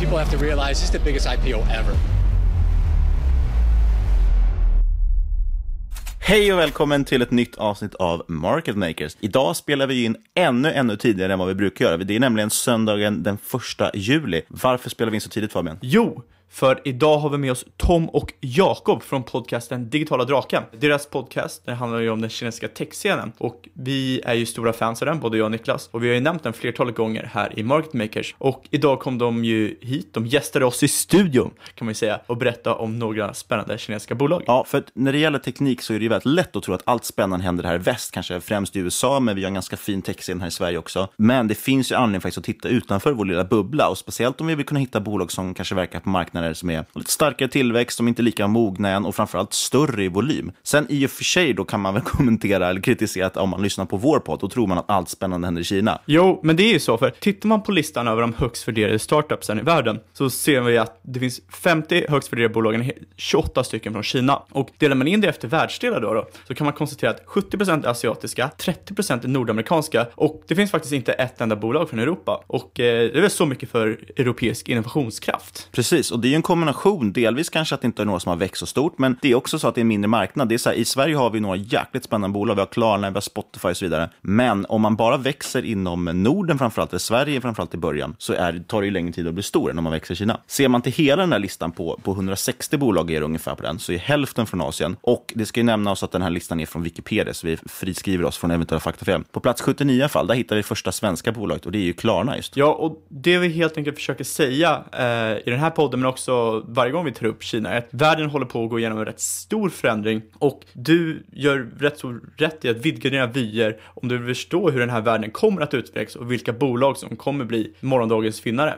People have to realize this is the biggest IPO ever. Hej och välkommen till ett nytt avsnitt av Market Makers. Idag spelar vi in ännu, ännu tidigare än vad vi brukar göra. Det är nämligen söndagen den första juli. Varför spelar vi in så tidigt Fabian? Jo, för idag har vi med oss Tom och Jakob från podcasten Digitala Draken. Deras podcast den handlar ju om den kinesiska techscenen och vi är ju stora fans av den, både jag och Niklas. Och vi har ju nämnt den flertalet gånger här i Market Makers. Och idag kom de ju hit, de gästade oss i studion kan man ju säga och berätta om några spännande kinesiska bolag. Ja, för att när det gäller teknik så är det ju väldigt lätt att tro att allt spännande händer här i väst, kanske främst i USA, men vi har en ganska fin techscen här i Sverige också. Men det finns ju anledning faktiskt att titta utanför vår lilla bubbla och speciellt om vi vill kunna hitta bolag som kanske verkar på marknaden marknader som är lite starkare tillväxt, som inte är lika mogna än och framförallt större i volym. Sen i och för sig då kan man väl kommentera eller kritisera att om man lyssnar på vår podd, då tror man att allt spännande händer i Kina. Jo, men det är ju så, för tittar man på listan över de högst värderade startupsen i världen så ser vi att det finns 50 högst värderade bolagen, 28 stycken från Kina. Och delar man in det efter världsdelar då, då så kan man konstatera att 70% är asiatiska, 30% är nordamerikanska och det finns faktiskt inte ett enda bolag från Europa. Och eh, det är väl så mycket för europeisk innovationskraft. Precis, och det är ju en kombination. Delvis kanske att det inte är några som har växt så stort, men det är också så att det är en mindre marknad. Det är så här, I Sverige har vi några jäkligt spännande bolag. Vi har Klarna, vi har Spotify och så vidare. Men om man bara växer inom Norden framförallt, eller Sverige framförallt i början, så är, tar det ju längre tid att bli stor än om man växer i Kina. Ser man till hela den här listan på, på 160 bolag är det ungefär på den, så är hälften från Asien. Och det ska ju nämnas att den här listan är från Wikipedia, så vi friskriver oss från eventuella faktafel. På plats 79 i alla fall, där hittar vi första svenska bolaget och det är ju Klarna just. Ja, och det vi helt enkelt försöker säga eh, i den här podden, men också varje gång vi tar upp Kina, är att världen håller på att gå igenom en rätt stor förändring och du gör rätt så rätt i att vidga dina vyer om du vill förstå hur den här världen kommer att utvecklas och vilka bolag som kommer bli morgondagens vinnare.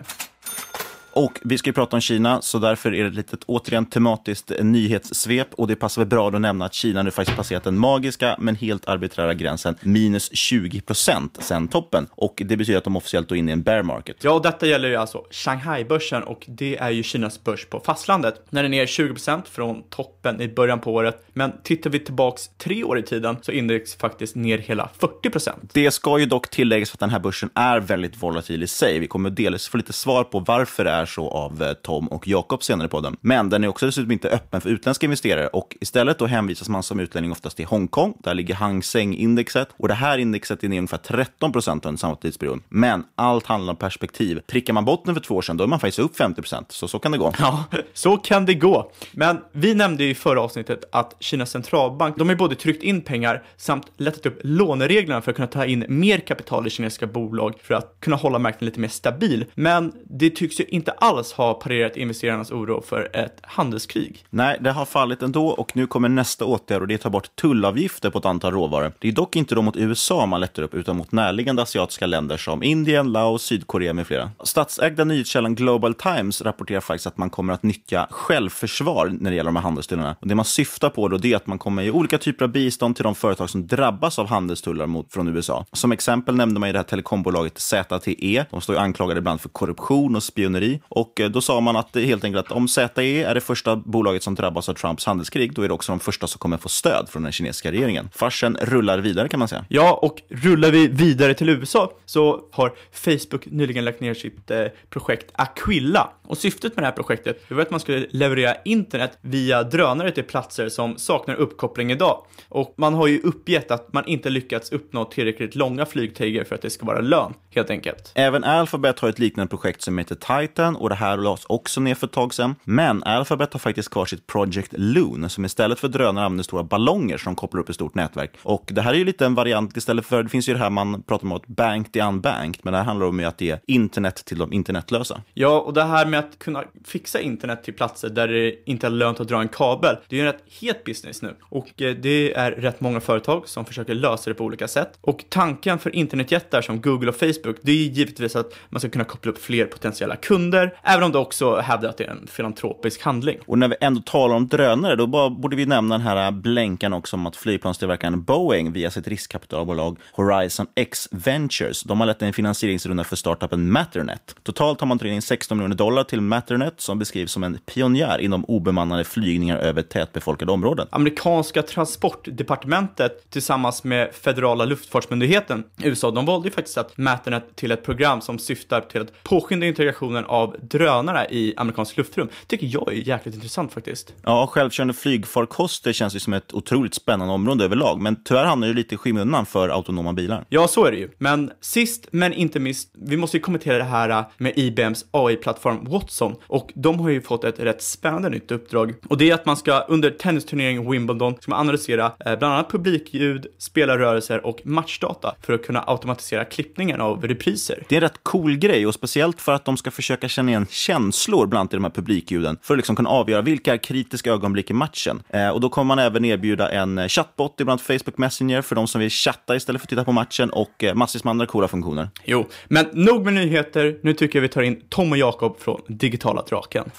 Och vi ska ju prata om Kina, så därför är det ett litet återigen tematiskt nyhetssvep. Och det passar väl bra att nämna att Kina nu faktiskt passerat den magiska men helt arbiträra gränsen minus 20 procent sen toppen. Och det betyder att de officiellt är inne i en bear market. Ja, och detta gäller ju alltså Shanghai-börsen och det är ju Kinas börs på fastlandet. Den är ner 20 procent från toppen i början på året. Men tittar vi tillbaks tre år i tiden så är index faktiskt ner hela 40 procent. Det ska ju dock tilläggas att den här börsen är väldigt volatil i sig. Vi kommer delvis få lite svar på varför det är så av eh, Tom och Jakob senare på den. Men den är också dessutom inte öppen för utländska investerare och istället då hänvisas man som utlänning oftast till Hongkong. Där ligger Hang Seng-indexet och det här indexet är ner ungefär 13 procent under samma tidsperiod. Men allt handlar om perspektiv. Prickar man botten för två år sedan, då är man faktiskt upp 50 procent. Så så kan det gå. Ja, så kan det gå. Men vi nämnde ju i förra avsnittet att Kinas centralbank, de har ju både tryckt in pengar samt lättat upp lånereglerna för att kunna ta in mer kapital i kinesiska bolag för att kunna hålla marknaden lite mer stabil. Men det tycks ju inte alls har parerat investerarnas oro för ett handelskrig. Nej, det har fallit ändå och nu kommer nästa åtgärd och det är att ta bort tullavgifter på ett antal råvaror. Det är dock inte då mot USA man lättar upp utan mot närliggande asiatiska länder som Indien, Laos, Sydkorea med flera. Statsägda nyhetskällan Global Times rapporterar faktiskt att man kommer att nyttja självförsvar när det gäller de här handelstullarna. Och det man syftar på då det är att man kommer ge olika typer av bistånd till de företag som drabbas av handelstullar mot, från USA. Som exempel nämnde man ju det här telekombolaget ZTE. De står ju anklagade ibland för korruption och spioneri. Och eh, då sa man att helt enkelt att om ZTE är det första bolaget som drabbas av Trumps handelskrig, då är det också de första som kommer få stöd från den kinesiska regeringen. Farsen rullar vidare kan man säga. Ja, och rullar vi vidare till USA så har Facebook nyligen lagt ner sitt eh, projekt Aquilla. Och syftet med det här projektet var att man skulle leverera internet via drönare till platser som saknar uppkoppling idag. Och man har ju uppgett att man inte lyckats uppnå tillräckligt långa flygtider för att det ska vara lön, helt enkelt. Även Alphabet har ett liknande projekt som heter Titan och det här lades också ner för ett tag sedan. Men Alphabet har faktiskt kvar sitt Project Loon som istället för drönare använder stora ballonger som kopplar upp ett stort nätverk. Och det här är ju lite en variant istället för, det finns ju det här man pratar om att bank the unbanked, men det här handlar om att ge internet till de internetlösa. Ja, och det här med att kunna fixa internet till platser där det inte är lönt att dra en kabel, det är ju en rätt het business nu. Och eh, det är rätt många företag som försöker lösa det på olika sätt. Och tanken för internetjättar som Google och Facebook, det är givetvis att man ska kunna koppla upp fler potentiella kunder, även om det också hävdar att det är en filantropisk handling. Och när vi ändå talar om drönare, då borde vi nämna den här blänkan också om att flygplanstillverkaren Boeing via sitt riskkapitalbolag Horizon X Ventures, de har lett en finansieringsrunda för startupen Matternet. Totalt har man tagit in 16 miljoner dollar till Matternet som beskrivs som en pionjär inom obemannade flygningar över tätbefolkade områden. Amerikanska transportdepartementet tillsammans med federala luftfartsmyndigheten i USA, de valde ju faktiskt att Matternet till ett program som syftar till att påskynda integrationen av drönare i amerikansk luftrum. tycker jag är jäkligt intressant faktiskt. Ja, självkörande flygfarkoster känns ju som ett otroligt spännande område överlag, men tyvärr hamnar ju lite i skymundan för autonoma bilar. Ja, så är det ju. Men sist men inte minst, vi måste ju kommentera det här med IBMs AI-plattform Watson och de har ju fått ett rätt spännande nytt uppdrag och det är att man ska under tennisturneringen Wimbledon ska man analysera eh, bland annat publikljud, spelarrörelser och matchdata för att kunna automatisera klippningen av repriser. Det är en rätt cool grej och speciellt för att de ska försöka känna igen känslor bland annat i de här publikljuden för att liksom kunna avgöra vilka är kritiska ögonblick i matchen. Eh, och då kommer man även erbjuda en chattbot ibland Facebook Messenger för de som vill chatta istället för att titta på matchen och eh, massvis med andra coola funktioner. Jo, men nog med nyheter. Nu tycker jag vi tar in Tom och Jakob från Digitala Draken.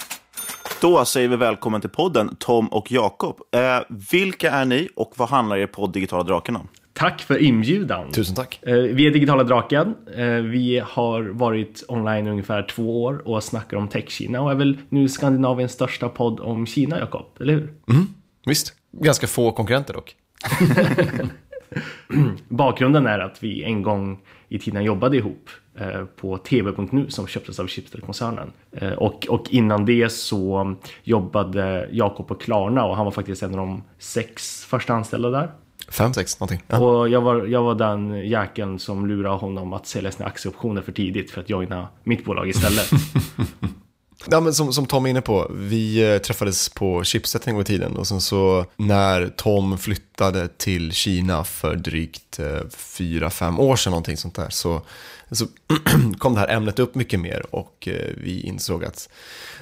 Då säger vi välkommen till podden Tom och Jakob. Eh, vilka är ni och vad handlar er podd Digitala Draken om? Tack för inbjudan. Tusen tack. Eh, vi är Digitala Draken. Eh, vi har varit online ungefär två år och snackar om Tech-Kina och är väl nu Skandinaviens största podd om Kina, Jakob, eller hur? Mm, visst. Ganska få konkurrenter dock. Bakgrunden är att vi en gång i tiden jobbade ihop eh, på TV.nu som köptes av Schibsted-koncernen. Och, och innan det så jobbade Jakob på Klarna och han var faktiskt en av de sex första anställda där. Fem, sex någonting. Ja. Och jag var, jag var den jäkeln som lurade honom att sälja sina aktieoptioner för tidigt för att joina mitt bolag istället. Ja, men som, som Tom är inne på, vi träffades på Chipset en gång i tiden och sen så när Tom flyttade flyttade till Kina för drygt eh, fyra, fem år sedan, någonting sånt där, så, så kom det här ämnet upp mycket mer och eh, vi insåg att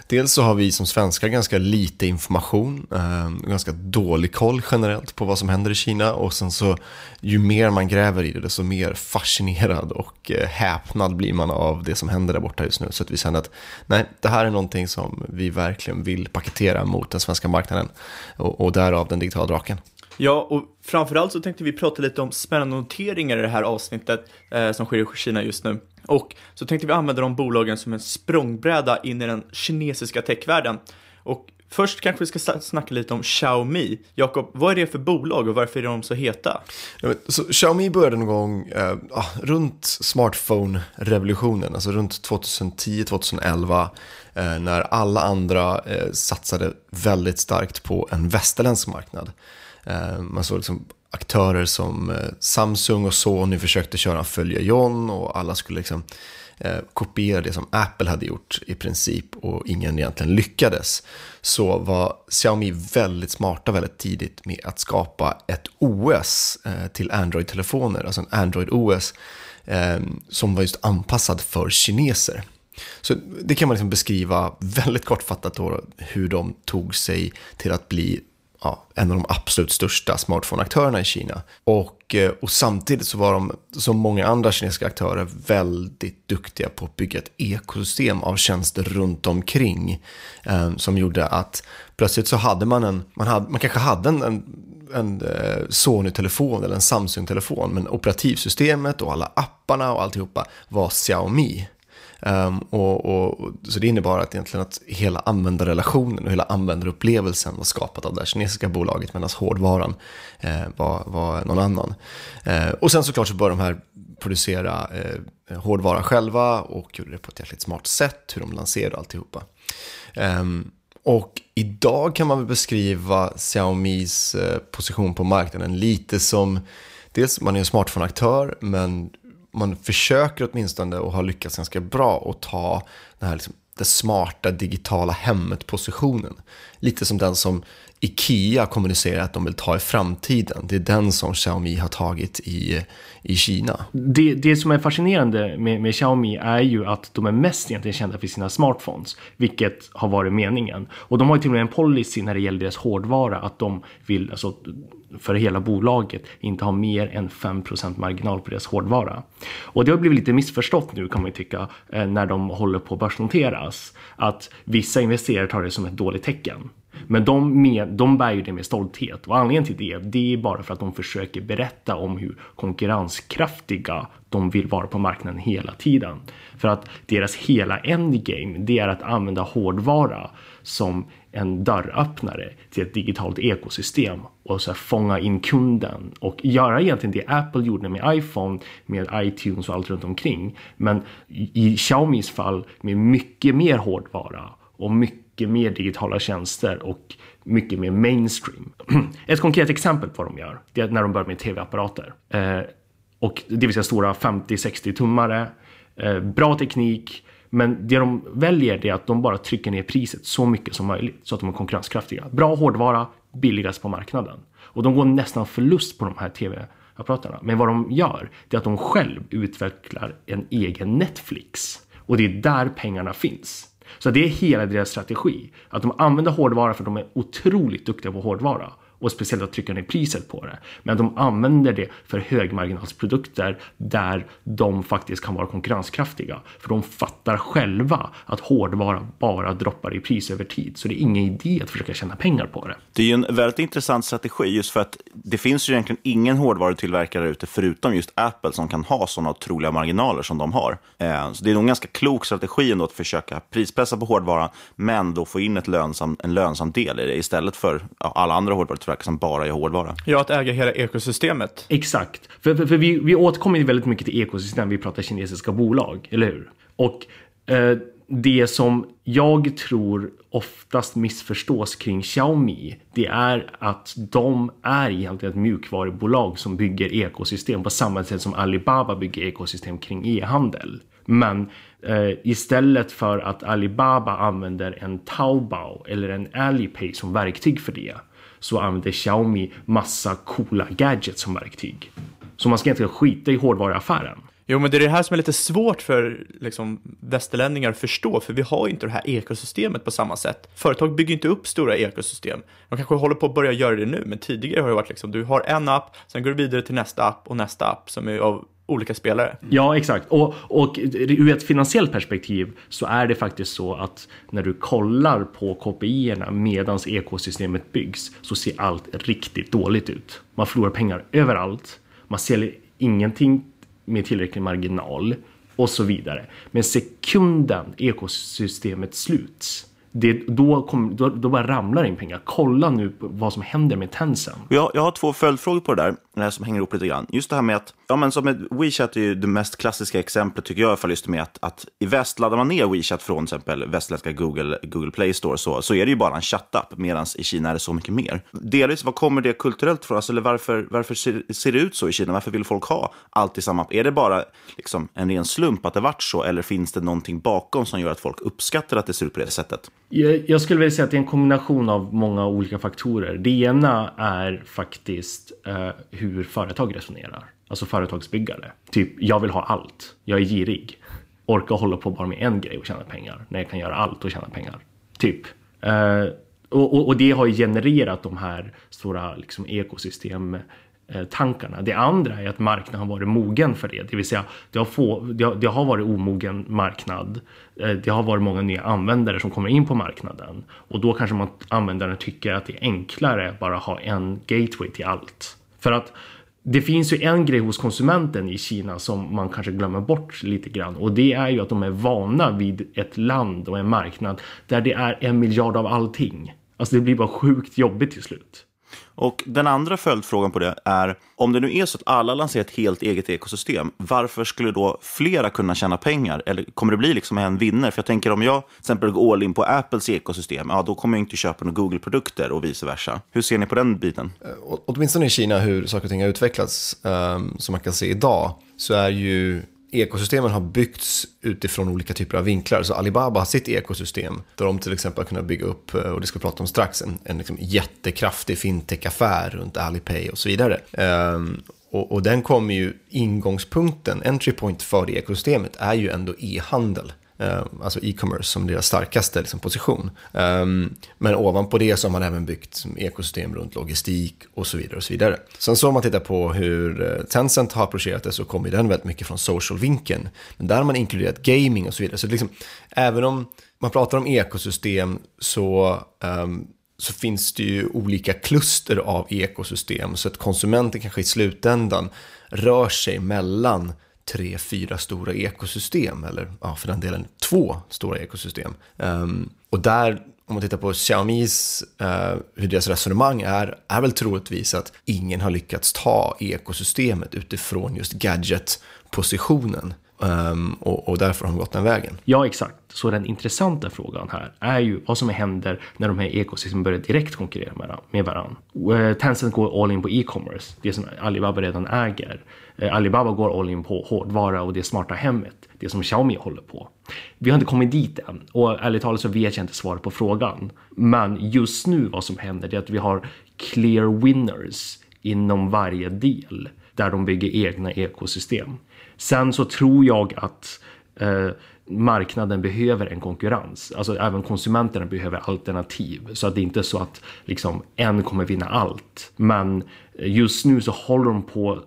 dels så har vi som svenskar ganska lite information, eh, ganska dålig koll generellt på vad som händer i Kina och sen så ju mer man gräver i det, desto mer fascinerad och eh, häpnad blir man av det som händer där borta just nu. Så att vi kände att nej, det här är någonting som vi verkligen vill paketera mot den svenska marknaden och, och därav den digitala draken. Ja, och framförallt så tänkte vi prata lite om spännande noteringar i det här avsnittet eh, som sker i Kina just nu. Och så tänkte vi använda de bolagen som en språngbräda in i den kinesiska techvärlden. Och först kanske vi ska snacka lite om Xiaomi. Jakob, vad är det för bolag och varför är de så heta? Så Xiaomi började någon gång eh, ah, runt smartphone-revolutionen, alltså runt 2010-2011 eh, när alla andra eh, satsade väldigt starkt på en västerländsk marknad. Eh, man såg liksom aktörer som eh, Samsung och Sony försökte köra följa John och alla skulle liksom eh, kopiera det som Apple hade gjort i princip och ingen egentligen lyckades. Så var Xiaomi väldigt smarta väldigt tidigt med att skapa ett OS till Android-telefoner, alltså en Android OS som var just anpassad för kineser. Så det kan man liksom beskriva väldigt kortfattat då, hur de tog sig till att bli ja, en av de absolut största smartphone-aktörerna i Kina. Och, eh, och samtidigt så var de, som många andra kinesiska aktörer, väldigt duktiga på att bygga ett ekosystem av tjänster runt omkring. Eh, som gjorde att plötsligt så hade man en, man, hade, man kanske hade en, en en eh, Sony-telefon eller en Samsung-telefon, men operativsystemet och alla apparna och alltihopa var Xiaomi. Um, och, och, så det innebar att egentligen att hela användarrelationen och hela användarupplevelsen var skapat av det här kinesiska bolaget medan hårdvaran eh, var, var någon annan. Eh, och sen såklart så började de här producera eh, hårdvara själva och gjorde det på ett jäkligt smart sätt, hur de lanserade alltihopa. Um, och idag kan man väl beskriva Xiaomis eh, position på marknaden lite som Dels man är en smartphone-aktör men man försöker åtminstone och har lyckats ganska bra att ta den här liksom, det smarta digitala hemmet-positionen. Lite som den som Ikea kommunicerar att de vill ta i framtiden. Det är den som Xiaomi har tagit i, i Kina. Det, det som är fascinerande med, med Xiaomi är ju att de är mest egentligen kända för sina smartphones, vilket har varit meningen. Och de har ju till och med en policy när det gäller deras hårdvara att de vill, alltså för hela bolaget, inte ha mer än 5% marginal på deras hårdvara. Och det har blivit lite missförstått nu kan man ju tycka eh, när de håller på att börsnoteras. Att vissa investerare tar det som ett dåligt tecken. Men de, med, de bär ju det med stolthet och anledningen till det, det är bara för att de försöker berätta om hur konkurrenskraftiga de vill vara på marknaden hela tiden. För att deras hela endgame, det är att använda hårdvara som en dörröppnare till ett digitalt ekosystem och så fånga in kunden och göra egentligen det Apple gjorde med iPhone med iTunes och allt runt omkring. Men i Xiaomis fall med mycket mer hårdvara och mycket mycket mer digitala tjänster och mycket mer mainstream. Ett konkret exempel på vad de gör, det är när de börjar med tv-apparater. Eh, och det vill säga stora 50-60 tummare, eh, bra teknik, men det de väljer är att de bara trycker ner priset så mycket som möjligt så att de är konkurrenskraftiga. Bra hårdvara, billigast på marknaden. Och de går nästan förlust på de här tv-apparaterna. Men vad de gör, det är att de själv utvecklar en egen Netflix. Och det är där pengarna finns. Så det är hela deras strategi. Att de använder hårdvara för att de är otroligt duktiga på hårdvara och speciellt att trycka ner priset på det. Men de använder det för högmarginalsprodukter där de faktiskt kan vara konkurrenskraftiga. För de fattar själva att hårdvara bara droppar i pris över tid. Så det är ingen idé att försöka tjäna pengar på det. Det är ju en väldigt intressant strategi just för att det finns ju egentligen ingen hårdvarutillverkare ute förutom just Apple som kan ha sådana otroliga marginaler som de har. Eh, så det är nog en ganska klok strategi ändå att försöka prispressa på hårdvaran men då få in ett lönsam, en lönsam del i det istället för alla andra hårdvarutillverkare nätverk som bara är hårdvara. Ja, att äga hela ekosystemet. Exakt. För, för, för vi, vi återkommer väldigt mycket till ekosystem, vi pratar kinesiska bolag, eller hur? Och eh, det som jag tror oftast missförstås kring Xiaomi, det är att de är egentligen ett mjukvarubolag som bygger ekosystem på samma sätt som Alibaba bygger ekosystem kring e-handel. Men eh, istället för att Alibaba använder en Taobao eller en Alipay som verktyg för det så använder Xiaomi massa coola gadgets som verktyg. Så man ska egentligen skita i hårdvaruaffären. Jo, men det är det här som är lite svårt för liksom, västerlänningar att förstå, för vi har ju inte det här ekosystemet på samma sätt. Företag bygger inte upp stora ekosystem. De kanske håller på att börja göra det nu, men tidigare har det varit liksom, du har en app, sen går du vidare till nästa app och nästa app som är av olika spelare. Ja, exakt. Och, och ur ett finansiellt perspektiv så är det faktiskt så att när du kollar på KPI-erna medans ekosystemet byggs så ser allt riktigt dåligt ut. Man förlorar pengar överallt. Man säljer ingenting med tillräcklig marginal och så vidare. Men sekunden ekosystemet sluts det, då, kom, då, då bara ramlar in pengar. Kolla nu vad som händer med Tencent. Jag, jag har två följdfrågor på det där, som hänger ihop lite grann. Just det här med att, ja men som ett, WeChat är ju det mest klassiska exemplet tycker jag Ifall just med att, att i väst laddar man ner WeChat från till exempel västländska Google, Google Play Store så, så är det ju bara en chattapp, medan i Kina är det så mycket mer. Delvis, vad kommer det kulturellt från? Alltså, eller varför, varför ser, ser det ut så i Kina? Varför vill folk ha allt i samma app? Är det bara liksom, en ren slump att det varit så, eller finns det någonting bakom som gör att folk uppskattar att det ser ut på det sättet? Jag, jag skulle vilja säga att det är en kombination av många olika faktorer. Det ena är faktiskt eh, hur företag resonerar. Alltså företagsbyggare. Typ, jag vill ha allt. Jag är girig. Orkar hålla på bara med en grej och tjäna pengar. När jag kan göra allt och tjäna pengar. Typ. Eh, och, och, och, det har genererat de här stora liksom, ekosystem Eh, tankarna. Det andra är att marknaden har varit mogen för det, det vill säga det har, få, det har, det har varit omogen marknad. Eh, det har varit många nya användare som kommer in på marknaden och då kanske man användaren tycker att det är enklare att bara ha en gateway till allt. För att det finns ju en grej hos konsumenten i Kina som man kanske glömmer bort lite grann och det är ju att de är vana vid ett land och en marknad där det är en miljard av allting. Alltså det blir bara sjukt jobbigt till slut. Och den andra följdfrågan på det är, om det nu är så att alla lanserar ett helt eget ekosystem, varför skulle då flera kunna tjäna pengar? Eller kommer det bli liksom en vinnare? För jag tänker om jag till exempel går all in på Apples ekosystem, ja då kommer jag inte köpa några Google-produkter och vice versa. Hur ser ni på den biten? Åtminstone i Kina hur saker och ting har utvecklats, um, som man kan se idag, så är ju ekosystemen har byggts utifrån olika typer av vinklar. Så Alibaba har sitt ekosystem där de till exempel har kunnat bygga upp, eh, och det ska vi prata om strax, en, en liksom jättekraftig fintech-affär runt Alipay och så vidare. Um, och, och, den kommer ju, ingångspunkten, entry point för det ekosystemet är ju ändå e-handel. Eh, alltså e-commerce som deras starkaste liksom, position. Um, men ovanpå det så har man även byggt ekosystem runt logistik och så vidare. och så vidare. Sen så om man tittar på hur eh, Tencent har approcherat det så kommer den väldigt mycket från social-vinkeln. Men där har man inkluderat gaming och så vidare. Så liksom, även om man pratar om ekosystem så um, så finns det ju olika kluster av ekosystem så att konsumenten kanske i slutändan rör sig mellan tre, fyra stora ekosystem, eller ja, för den delen två stora ekosystem. Um, och där, om man tittar på Xiaomis, uh, hur deras resonemang är, är väl troligtvis att ingen har lyckats ta ekosystemet utifrån just gadget-positionen. Um, och, och, därför har de gått den vägen. Ja, exakt. Så den intressanta frågan här är ju vad som händer när de här ekosystemen börjar direkt konkurrera med varandra. Eh, Tencent går all in på e-commerce, det som Alibaba redan äger. Eh, Alibaba går all in på hårdvara och det smarta hemmet, det som Xiaomi håller på. Vi har inte kommit dit än och ärligt talat så vet jag inte svaret på frågan. Men just nu vad som händer är att vi har clear winners inom varje del där de bygger egna ekosystem. Sen så tror jag att eh, marknaden behöver en konkurrens. Alltså även konsumenterna behöver alternativ. Så att det inte är så att liksom en kommer vinna allt. Men eh, just nu så håller de på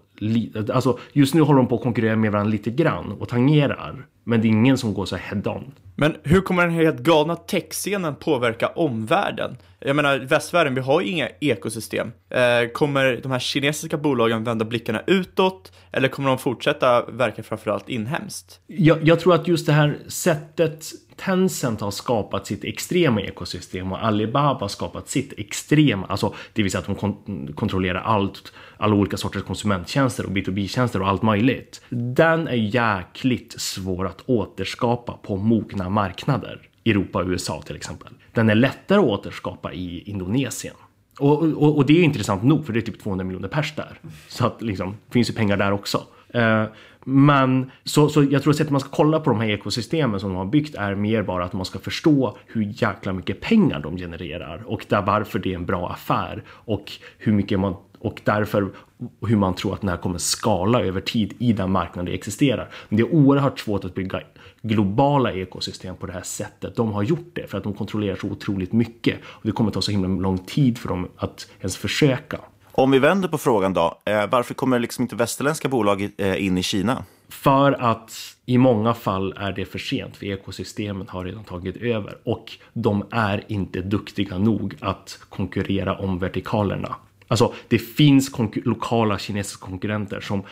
Alltså just nu håller de på att konkurrera med varandra lite grann och tangerar. Men det är ingen som går så head-on. Men hur kommer den här helt galna techscenen påverka omvärlden? Jag menar, västvärlden, vi har ju inga ekosystem. Eh, kommer de här kinesiska bolagen vända blickarna utåt eller kommer de fortsätta verka framförallt inhemskt? Jag, jag tror att just det här sättet Tencent har skapat sitt extrema ekosystem och Alibaba har skapat sitt extrema, alltså det vill säga att de kon kontrollerar allt, alla olika sorters konsumenttjänster och B2B-tjänster och allt möjligt. Den är jäkligt svår att återskapa på mogna marknader. Europa och USA till exempel. Den är lättare att återskapa i Indonesien. Och, och, och, det är intressant nog för det är typ 200 miljoner pers där. Så att liksom, finns ju pengar där också. Eh, men så, så jag tror att sättet man ska kolla på de här ekosystemen som de har byggt är mer bara att man ska förstå hur jäkla mycket pengar de genererar och där varför det är en bra affär och hur mycket man och därför hur man tror att den här kommer skala över tid i den marknaden det existerar. Men det är oerhört svårt att bygga globala ekosystem på det här sättet. De har gjort det för att de kontrollerar så otroligt mycket och det kommer ta så himla lång tid för dem att ens försöka. Om vi vänder på frågan då, eh, varför kommer liksom inte västerländska bolag eh, in i Kina? För att i många fall är det för sent, för ekosystemen har redan tagit över och de är inte duktiga nog att konkurrera om vertikalerna. Alltså, det finns lokala kinesiska konkurrenter som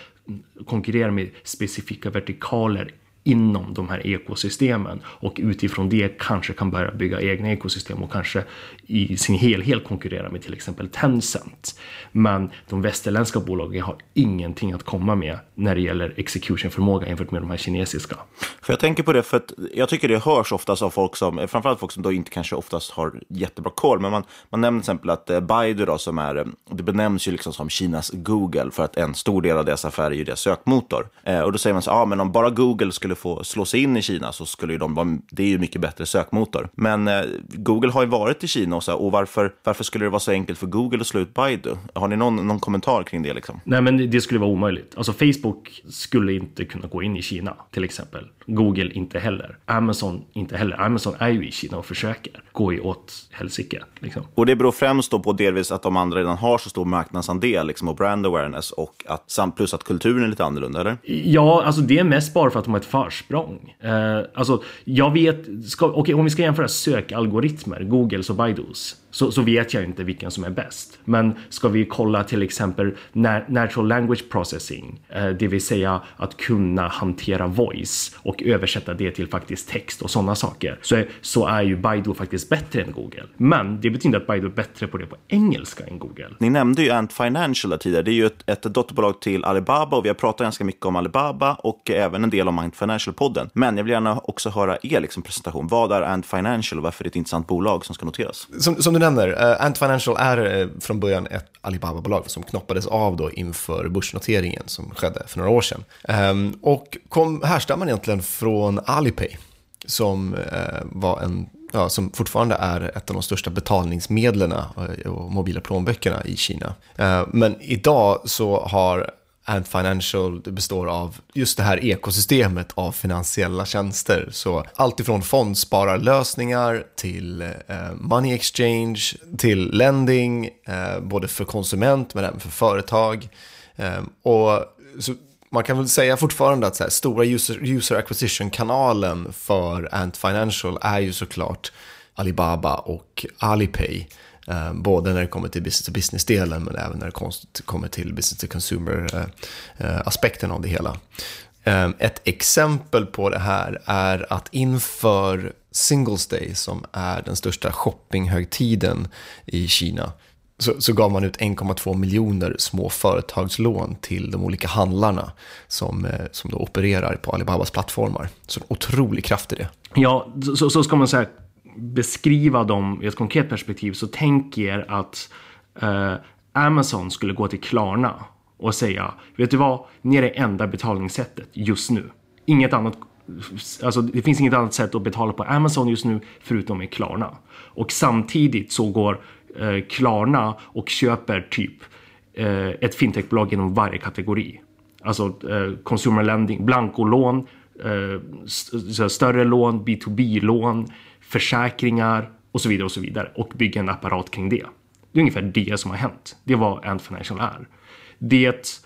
konkurrerar med specifika vertikaler inom de här ekosystemen och utifrån det kanske kan börja bygga egna ekosystem och kanske i sin helhet konkurrera med till exempel Tencent. Men de västerländska bolagen har ingenting att komma med när det gäller executionförmåga jämfört med de här kinesiska. För jag tänker på det för att jag tycker det hörs oftast av folk som, framförallt folk som då inte kanske oftast har jättebra koll, men man, man nämner till exempel att eh, Baidu då som är, eh, det benämns ju liksom som Kinas Google för att en stor del av deras affär är ju deras sökmotor. Eh, och då säger man så, ja ah, men om bara Google skulle få slå sig in i Kina så skulle ju de vara, det är ju mycket bättre sökmotor. Men eh, Google har ju varit i Kina och, så, här, och varför, varför skulle det vara så enkelt för Google att slå ut Baidu? Har ni någon, någon kommentar kring det liksom? Nej men det skulle vara omöjligt. Alltså Facebook skulle inte kunna gå in i Kina till exempel. Google inte heller. Amazon inte heller. Amazon är ju i Kina och försöker gå i åt helsike. Liksom. Och det beror främst då på delvis att de andra redan har så stor marknadsandel liksom, och brand awareness och att, plus att kulturen är lite annorlunda, eller? Ja, alltså det är mest bara för att de har ett försprång. Eh, alltså, jag vet, ska, okay, om vi ska jämföra sökalgoritmer, Googles och Baidus, så, så, vet jag inte vilken som är bäst. Men ska vi kolla till exempel natural language processing, eh, det vill säga att kunna hantera voice och översätta det till faktiskt text och sådana saker, så är, så är ju Baidu faktiskt bättre än Google. Men det betyder att Baidu är bättre på det på engelska än Google. Ni nämnde ju Ant Financial tidigare. Det är ju ett, ett dotterbolag till Alibaba och vi har pratat ganska mycket om Alibaba och även en del om Ant Financial-podden. Men jag vill gärna också höra er liksom presentation. Vad är Ant Financial och varför är det ett intressant bolag som ska noteras? Som, som du nämner, uh, eh, Ant Financial är uh, från början ett Alibaba-bolag som knoppades av då inför börsnoteringen som skedde för några år sedan. Um, och kom, härstammar egentligen från Alipay som uh, var en ja, som fortfarande är ett av de största betalningsmedlen och mobila plånböckerna i Kina. Ehm, men idag så har Ant Financial består av just det här ekosystemet av finansiella tjänster. Så allt ifrån fondspararlösningar till eh, money exchange, till lending, eh, både för konsument men även för företag. Eh, och så man kan väl säga fortfarande att så här, stora user, user acquisition-kanalen för Ant Financial är ju såklart Alibaba och Alipay. Eh, både när det kommer till business to business-delen men även när det kommer till business to consumer-aspekten eh, eh av det hela. Eh, ett exempel på det här är att inför Singles Day, som är den största shoppinghögtiden i Kina, så, så gav man ut 1,2 miljoner små företagslån till de olika handlarna som, eh, som då opererar på Alibabas plattformar. Så en otrolig kraft i det. Ja, så, så ska man säga beskriva dem i ett konkret perspektiv så tänk er att eh, Amazon skulle gå till Klarna och säga Vet du vad? Ni är det enda betalningssättet just nu. Inget annat Alltså det finns inget annat sätt att betala på Amazon just nu förutom med Klarna. Och samtidigt så går eh, Klarna och köper typ eh, ett fintechbolag inom varje kategori. Alltså eh, consumer lending, blankolån, eh, större lån, B2B-lån, försäkringar och så vidare och så vidare och bygga en apparat kring det. Det är ungefär det som har hänt. Det är vad Ant Financial är. Det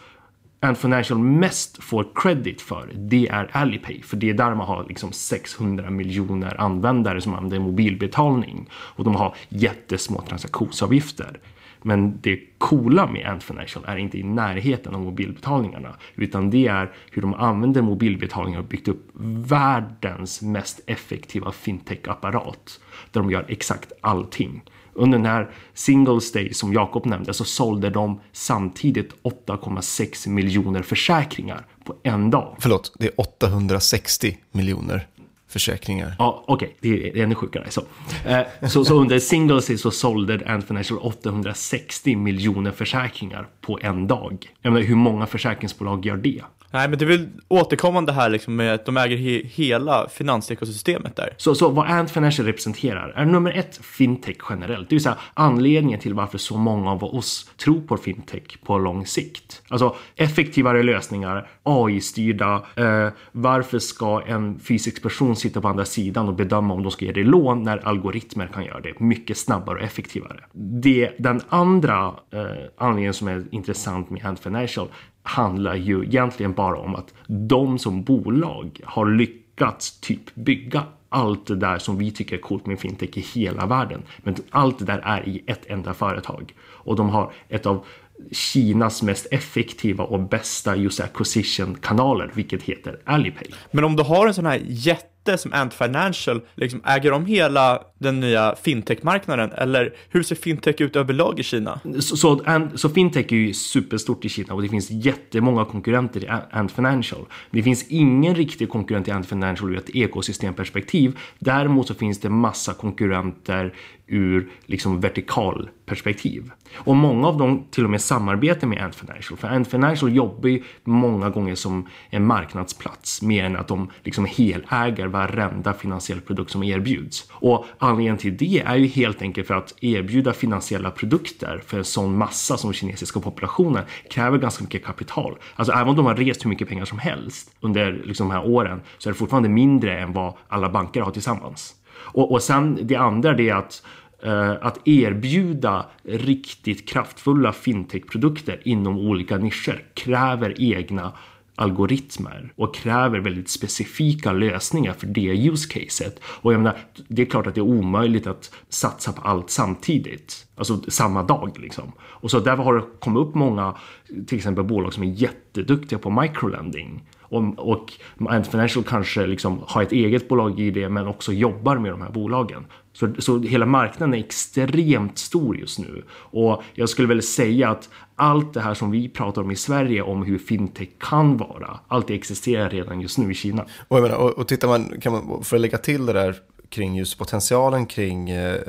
Ant Financial mest får credit för, det är Alipay. För det är där man har liksom 600 miljoner användare som använder mobilbetalning. Och de har jättesmå transaktionsavgifter. Men det coola med Ant Financial är inte i närheten av mobilbetalningarna utan det är hur de använder mobilbetalningar och byggt upp världens mest effektiva fintech-apparat där de gör exakt allting. Under den här Singles Day som Jakob nämnde så sålde de samtidigt 8,6 miljoner försäkringar på en dag. Förlåt, det är 860 miljoner försäkringar. Ja, okej, okay. det är ännu sjukare. Så, eh, så, så under Singles så sålde Ant Financial 860 miljoner försäkringar på en dag. Jag menar, hur många försäkringsbolag gör det? Nej, men det är väl återkommande här liksom med att de äger he hela finansekosystemet där. Så, så vad Ant Financial representerar är nummer ett fintech generellt, det vill säga anledningen till varför så många av oss tror på fintech på lång sikt. Alltså effektivare lösningar, AI-styrda, eh, varför ska en fysisk person sitta på andra sidan och bedöma om de ska ge dig lån när algoritmer kan göra det mycket snabbare och effektivare. Det, den andra eh, anledningen som är intressant med Ant Financial handlar ju egentligen bara om att de som bolag har lyckats typ bygga allt det där som vi tycker är coolt med fintech i hela världen. Men allt det där är i ett enda företag. Och de har ett av Kinas mest effektiva och bästa just acquisition kanaler, vilket heter Alipay. Men om du har en sån här jätte som Ant Financial, liksom äger de hela den nya fintech-marknaden? Eller hur ser fintech ut överlag i Kina? Så, så, så, fintech är ju superstort i Kina och det finns jättemånga konkurrenter i Ant Financial. Det finns ingen riktig konkurrent i Ant Financial ur ett ekosystemperspektiv. Däremot så finns det massa konkurrenter ur liksom vertikal perspektiv. Och många av dem till och med samarbetar med Ant Financial. För Ant Financial jobbar ju många gånger som en marknadsplats mer än att de liksom heläger varenda finansiell produkt som erbjuds. Och anledningen till det är ju helt enkelt för att erbjuda finansiella produkter för en sån massa som kinesiska populationen kräver ganska mycket kapital. Alltså även om de har rest hur mycket pengar som helst under liksom de här åren så är det fortfarande mindre än vad alla banker har tillsammans. Och, och sen det andra det är att eh, att erbjuda riktigt kraftfulla fintechprodukter inom olika nischer kräver egna algoritmer och kräver väldigt specifika lösningar för det use caset. Och jag menar, det är klart att det är omöjligt att satsa på allt samtidigt, alltså samma dag liksom. Och så därför har det kommit upp många, till exempel bolag som är jätteduktiga på microlending och, och Ant Financial kanske liksom har ett eget bolag i det men också jobbar med de här bolagen. Så, så hela marknaden är extremt stor just nu. Och jag skulle väl säga att allt det här som vi pratar om i Sverige om hur fintech kan vara, allt det existerar redan just nu i Kina. Och, jag menar, och, och tittar man, kan man, för att lägga till det där kring just potentialen kring eh,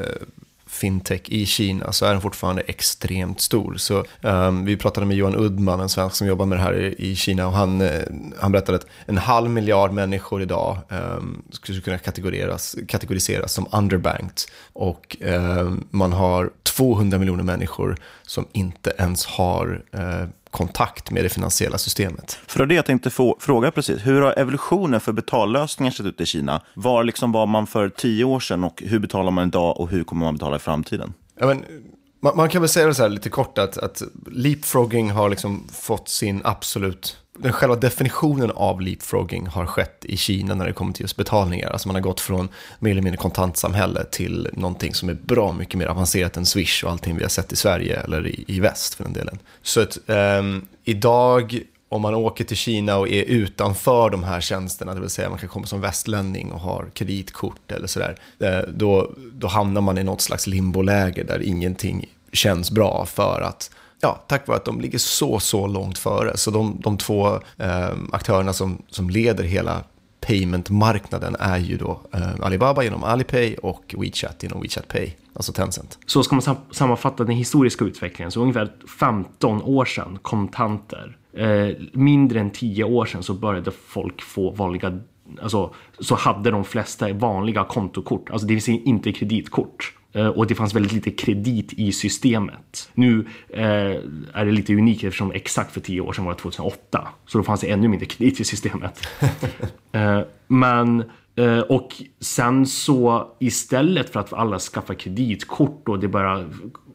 fintech i Kina så är den fortfarande extremt stor. Så um, vi pratade med Johan Uddman, en svensk som jobbar med det här i, i Kina och han, uh, han berättade att en halv miljard människor idag um, skulle kunna kategoriseras, kategoriseras som underbanked och um, man har 200 miljoner människor som inte ens har uh, kontakt med det finansiella systemet. För det jag tänkte få, fråga precis, hur har evolutionen för betallösningar sett ut i Kina? Var liksom var man för tio år sedan och hur betalar man idag och hur kommer man betala i framtiden? Ja, men, man, man kan väl säga det så här lite kort att, att leapfrogging har liksom fått sin absolut den själva definitionen av leapfrogging har skett i Kina när det kommer till just betalningar. Alltså man har gått från mer eller mindre kontantsamhälle till någonting som är bra mycket mer avancerat än Swish och allting vi har sett i Sverige eller i, i väst för den delen. Så att um, idag om man åker till Kina och är utanför de här tjänsterna, det vill säga man kan komma som västlänning och har kreditkort eller sådär, eh, då, då hamnar man i något slags limboläge där ingenting känns bra för att ja, tack vare att de ligger så, så långt före. Så de, de två eh, aktörerna som, som leder hela paymentmarknaden är ju då eh, Alibaba genom Alipay och WeChat genom WeChat Pay, alltså Tencent. Så ska man sam sammanfatta den historiska utvecklingen, så ungefär 15 år sedan, kontanter. Eh, mindre än 10 år sedan så började folk få vanliga Alltså, så hade de flesta vanliga kontokort, alltså det vill säga inte kreditkort. Eh, och det fanns väldigt lite kredit i systemet. Nu eh, är det lite unikt eftersom exakt för tio år sedan var det 2008. Så då fanns det ännu mindre kredit i systemet. eh, men eh, och sen så istället för att alla skaffar kreditkort och det börjar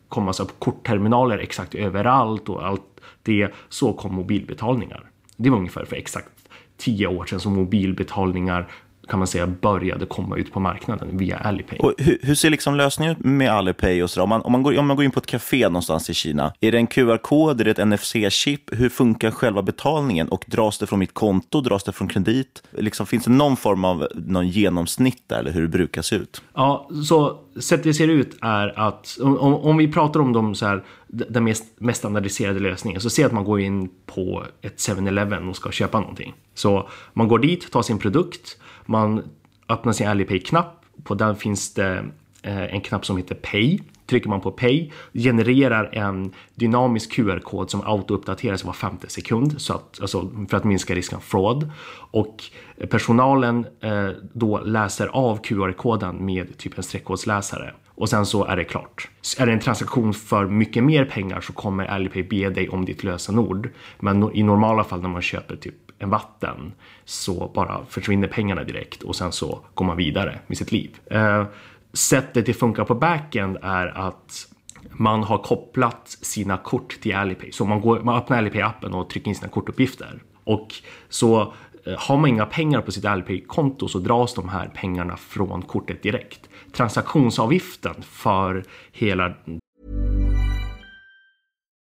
komma så kortterminaler exakt överallt och allt det så kom mobilbetalningar. Det var ungefär för exakt tio år sedan som mobilbetalningar kan man säga började komma ut på marknaden via Alipay. Och hur, hur ser liksom lösningen ut med Alipay och så? Om man, om, man går, om man går in på ett café någonstans i Kina, är det en QR-kod, är det ett NFC-chip? Hur funkar själva betalningen? Och dras det från mitt konto, dras det från kredit? Liksom, finns det någon form av någon genomsnitt där, eller hur det brukar se ut? Ja, så sättet det ser ut är att om, om vi pratar om de så här, den mest, mest standardiserade lösningen så ser att man går in på ett 7-Eleven och ska köpa någonting. Så man går dit, tar sin produkt, man öppnar sin Alipay-knapp. På den finns det Eh, en knapp som heter Pay. Trycker man på Pay genererar en dynamisk QR-kod som autouppdateras var femte sekund så att, alltså, för att minska risken för fraud. Och personalen eh, då läser av QR-koden med typ en streckkodsläsare och sen så är det klart. Är det en transaktion för mycket mer pengar så kommer Alipay be dig om ditt lösenord. Men i normala fall när man köper typ en vatten så bara försvinner pengarna direkt och sen så går man vidare med sitt liv. Eh, sättet det funkar på backend är att man har kopplat sina kort till Alipay. Så man, går, man öppnar Alipay-appen och trycker in sina kortuppgifter. Och så eh, har man inga pengar på sitt Alipay-konto så dras de här pengarna från kortet direkt. Transaktionsavgiften för hela...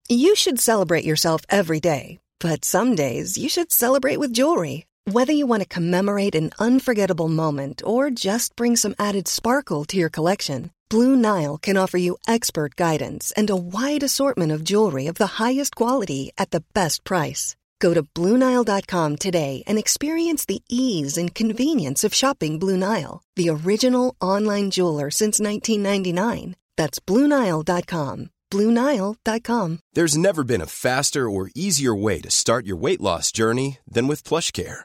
You should celebrate yourself every day. But some days you should celebrate with jewelry. Whether you want to commemorate an unforgettable moment or just bring some added sparkle to your collection, Blue Nile can offer you expert guidance and a wide assortment of jewelry of the highest quality at the best price. Go to BlueNile.com today and experience the ease and convenience of shopping Blue Nile, the original online jeweler since 1999. That's BlueNile.com. BlueNile.com. There's never been a faster or easier way to start your weight loss journey than with PlushCare.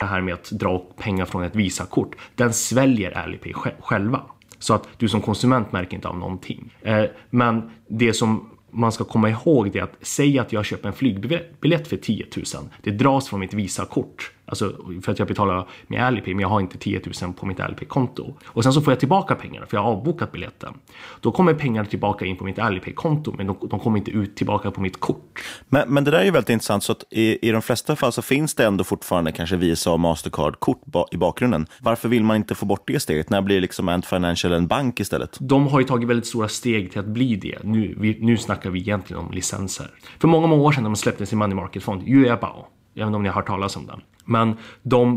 Det här med att dra pengar från ett Visakort, den sväljer Alipay själva. Så att du som konsument märker inte av någonting. Eh, men det som man ska komma ihåg är att säga att jag köper en flygbiljett för 10 000. Det dras från mitt Visakort Alltså för att jag betalar med Alipay men jag har inte 10 000 på mitt Alipay-konto. Och sen så får jag tillbaka pengarna för jag har avbokat biljetten. Då kommer pengarna tillbaka in på mitt Alipay-konto men de, de, kommer inte ut tillbaka på mitt kort. Men, men det där är ju väldigt intressant så i, i de flesta fall så finns det ändå fortfarande kanske Visa och Mastercard-kort ba, i bakgrunden. Varför vill man inte få bort det steget? När blir liksom Ant Financial en bank istället? De har ju tagit väldigt stora steg till att bli det. Nu, vi, nu snackar vi egentligen om licenser. För många, många år sedan när man släppte sin money market-fond, Yuebao, jag vet inte om ni har hört talas om den. Men, de,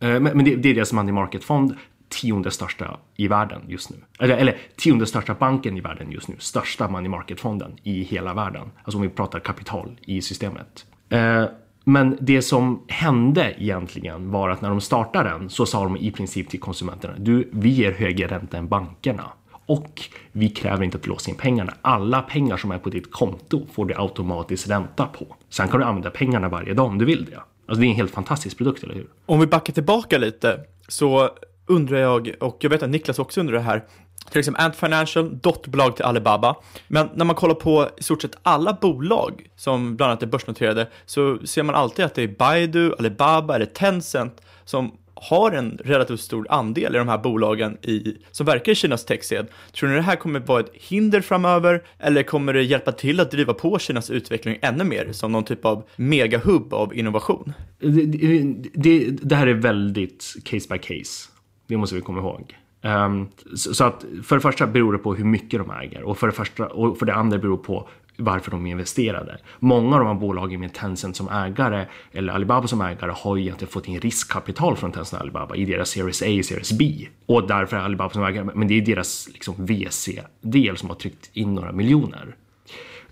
eh, men det, det är deras money market-fond, tionde största i världen just nu. Eller, eller tionde största banken i världen just nu. Största money market-fonden i hela världen. Alltså om vi pratar kapital i systemet. Eh, men det som hände egentligen var att när de startade den så sa de i princip till konsumenterna, du, vi ger högre ränta än bankerna. Och vi kräver inte att du låser in pengarna. Alla pengar som är på ditt konto får du automatiskt ränta på. Sen kan du använda pengarna varje dag om du vill det. Alltså det är en helt fantastisk produkt, eller hur? Om vi backar tillbaka lite så undrar jag, och jag vet att Niklas också undrar det här, till exempel Ant Financial, dotterbolag till Alibaba. Men när man kollar på i stort sett alla bolag som bland annat är börsnoterade så ser man alltid att det är Baidu, Alibaba eller Tencent som har en relativt stor andel i de här bolagen i, som verkar i Kinas techsed. Tror ni det här kommer vara ett hinder framöver eller kommer det hjälpa till att driva på Kinas utveckling ännu mer som någon typ av megahubb av innovation? Det, det, det här är väldigt case by case. Det måste vi komma ihåg. Um, så, så, att för det första beror det på hur mycket de äger och för det, första, och för det andra beror på varför de investerade. Många av de här bolagen med Tencent som ägare eller Alibaba som ägare har ju egentligen fått in riskkapital från Tencent och Alibaba i deras Series A och Series B. Och därför är Alibaba som ägare, men det är deras liksom, VC-del som har tryckt in några miljoner.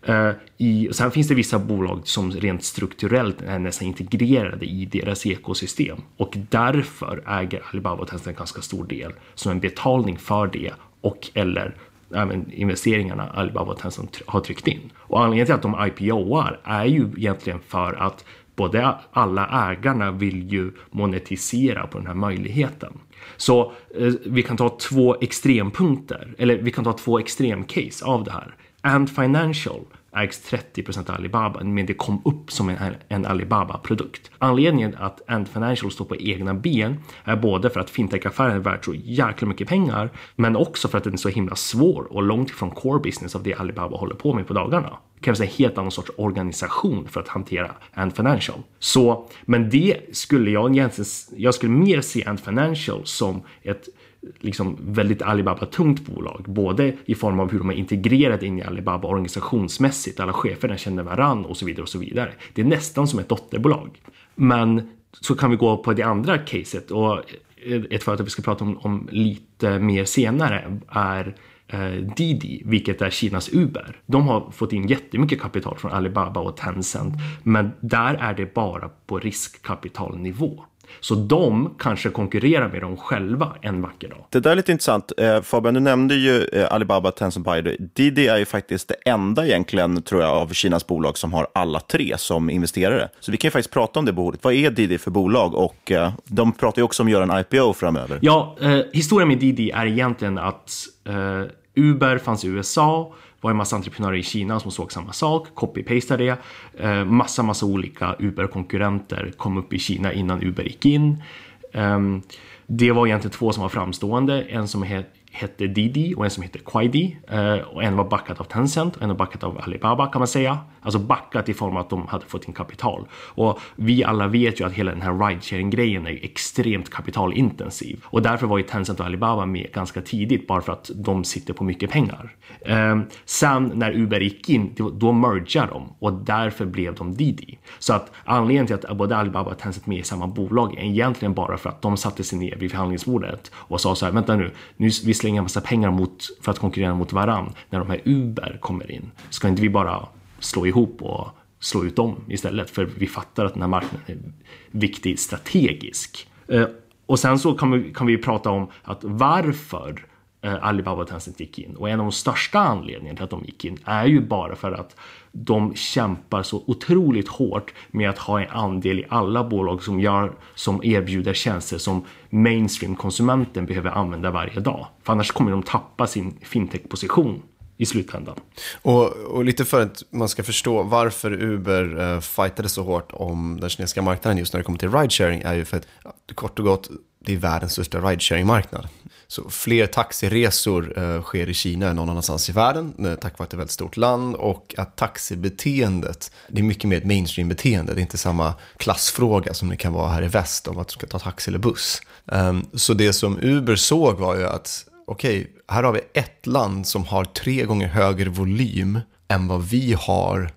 Uh, i, sen finns det vissa bolag som rent strukturellt är nästan integrerade i deras ekosystem och därför äger Alibaba och Tencent en ganska stor del som en betalning för det och eller även investeringarna Alibaba och Tencent har tryckt in. Och anledningen till att de IPOar är ju egentligen för att både alla ägarna vill ju monetisera på den här möjligheten. Så eh, vi kan ta två extrempunkter, eller vi kan ta två extremcase av det här. Ant Financial ägs 30% Alibaba, men det kom upp som en, en Alibaba-produkt. Anledningen att Ant Financial står på egna ben är både för att fintech-affären är värd så jäkla mycket pengar, men också för att den är så himla svår och långt ifrån core business av det Alibaba håller på med på dagarna. Det krävs en helt annan sorts organisation för att hantera Ant Financial. Så, men det skulle jag egentligen, jag skulle mer se Ant Financial som ett liksom väldigt Alibaba-tungt bolag, både i form av hur de är integrerade in i Alibaba organisationsmässigt, alla cheferna känner varann och så vidare och så vidare. Det är nästan som ett dotterbolag. Men så kan vi gå på det andra caset och eh, ett företag vi ska prata om, om lite mer senare är eh, Didi, vilket är Kinas Uber. De har fått in jättemycket kapital från Alibaba och Tencent, men där är det bara på riskkapitalnivå. Så de kanske konkurrerar med dem själva en vacker dag. Det där är lite intressant. Eh, Fabian, du nämnde ju eh, Alibaba, Tencent, Baidu. Didi är ju faktiskt det enda egentligen, tror jag, av Kinas bolag som har alla tre som investerare. Så vi kan ju faktiskt prata om det bolaget. Vad är Didi för bolag? Och eh, de pratar ju också om att göra en IPO framöver. Ja, eh, historien med Didi är egentligen att eh, Uber fanns i USA var en massa entreprenörer i Kina som såg samma sak, copy-pastade det. Eh, massa, massa olika Uber-konkurrenter kom upp i Kina innan Uber gick in. Ehm, det var egentligen två som var framstående. En som hette Didi och en som hette Quaidi Uh, eh, och en var backat av Tencent och en var backat av Alibaba kan man säga. Alltså backat i form av att de hade fått in kapital. Och vi alla vet ju att hela den här ride-sharing-grejen är extremt kapitalintensiv. Och därför var ju Tencent och Alibaba med ganska tidigt bara för att de sitter på mycket pengar. Um, sen när Uber gick in, då mergade de och därför blev de Didi. Så att anledningen till att både Alibaba och Tencent är med i samma bolag är egentligen bara för att de satte sig ner vid förhandlingsbordet och sa så här, vänta nu, nu vi slänga en massa pengar mot, för att konkurrera mot varann när de här Uber kommer in. Ska inte vi bara slå ihop och slå ut dem istället? För vi fattar att den här marknaden är viktig strategisk. Eh, och sen så kan vi, kan vi prata om att varför eh, Alibaba och Tencent gick in. Och en av de största anledningarna till att de gick in är ju bara för att de kämpar så otroligt hårt med att ha en andel i alla bolag som, gör, som erbjuder tjänster som mainstream-konsumenten behöver använda varje dag. För annars kommer de tappa sin fintech-position i slutändan. Och, och, lite för att man ska förstå varför Uber eh, fightade så hårt om den kinesiska marknaden just när det kommer till ridesharing är ju för att kort och gott det är världens största ridesharing-marknad. Så fler taxiresor eh, sker i Kina än någon annanstans i världen, eh, tack vare att det är ett väldigt stort land och att taxibeteendet, det är mycket mer ett mainstream-beteende, det är inte samma klassfråga som det kan vara här i väst om att du ska ta taxi eller buss. Um, så det som Uber såg var ju att okej, okay, här har vi ett land som har tre gånger högre volym än vad vi har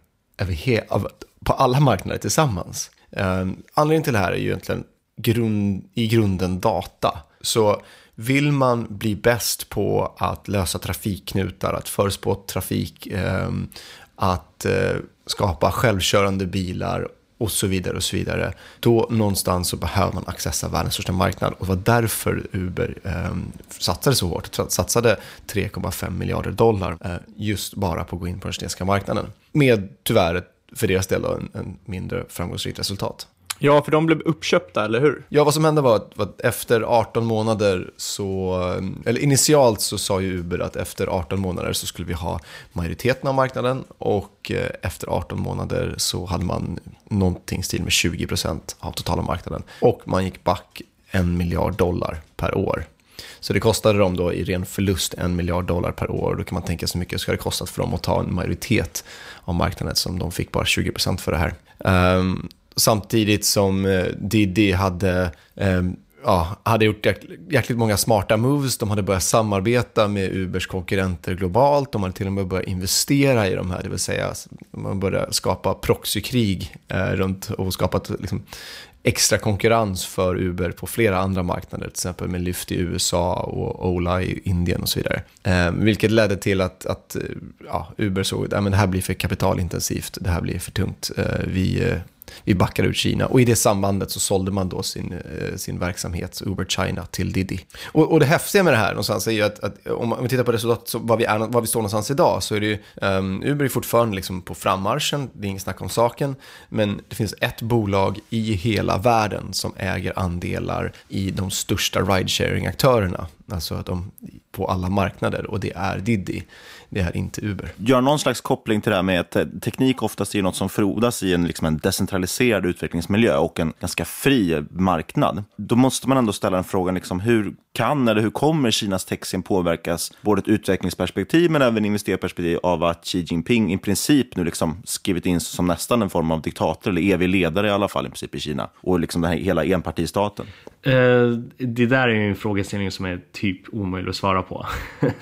på alla marknader tillsammans. Um, anledningen till det här är ju egentligen grund, i grunden data. Så vill man bli bäst på att lösa trafikknutar, att förespå trafik, ehm, att eh, skapa självkörande bilar och så vidare och så vidare. Då någonstans så behöver man accessa världens största marknad och det var därför Uber eh, satsade så hårt. Satsade 3,5 miljarder dollar eh, just bara på att gå in på den kinesiska marknaden. Med tyvärr för deras del då, en, en mindre framgångsrikt resultat. Ja, för de blev uppköpta, eller hur? Ja, vad som hände var att, att, efter 18 månader så, eller initialt så sa ju Uber att efter 18 månader så skulle vi ha majoriteten av marknaden och eh, efter 18 månader så hade man någonting stil med 20% av totala marknaden. Och man gick back en miljard dollar per år. Så det kostade dem då i ren förlust en miljard dollar per år. Då kan man tänka sig hur mycket ska det kostat för dem att ta en majoritet av marknaden som de fick bara 20% för det här. Um, samtidigt som eh, Diddy hade eh, ja, hade gjort jäkligt många smarta moves. De hade börjat samarbeta med Ubers konkurrenter globalt. De hade till och med börjat investera i de här, det vill säga man började skapa proxykrig eh, runt och skapat liksom, extra konkurrens för Uber på flera andra marknader, till exempel med Lyft i USA och Ola i Indien och så vidare. Eh, vilket ledde till att, att ja, Uber såg att det här blir för kapitalintensivt, det här blir för tungt. Eh, vi eh, vi backar ut Kina. Och i det sambandet så sålde man då sin, eh, sin verksamhet, Uber China, till Didi. Och, och det häftiga med det här någonstans är ju att, att om vi tittar på resultatet, så var vi, är, var vi står någonstans idag, så är det ju, um, Uber är fortfarande liksom på frammarschen, det är inget snack om saken, men det finns ett bolag i hela världen som äger andelar i de största ride-sharing-aktörerna, alltså de, på alla marknader, och det är Didi det är inte Uber. Gör någon slags koppling till det här med att teknik oftast är något som frodas i en, liksom en decentraliserad utvecklingsmiljö och en ganska fri marknad. Då måste man ändå ställa en frågan, liksom, hur kan eller hur kommer Kinas techscen påverkas, både ett utvecklingsperspektiv men även investerarperspektiv av att Xi Jinping i princip nu liksom skrivit in som nästan en form av diktator, eller evig ledare i alla fall i princip i Kina, och liksom den här hela enpartistaten? Uh, det där är ju en frågeställning som är typ omöjlig att svara på.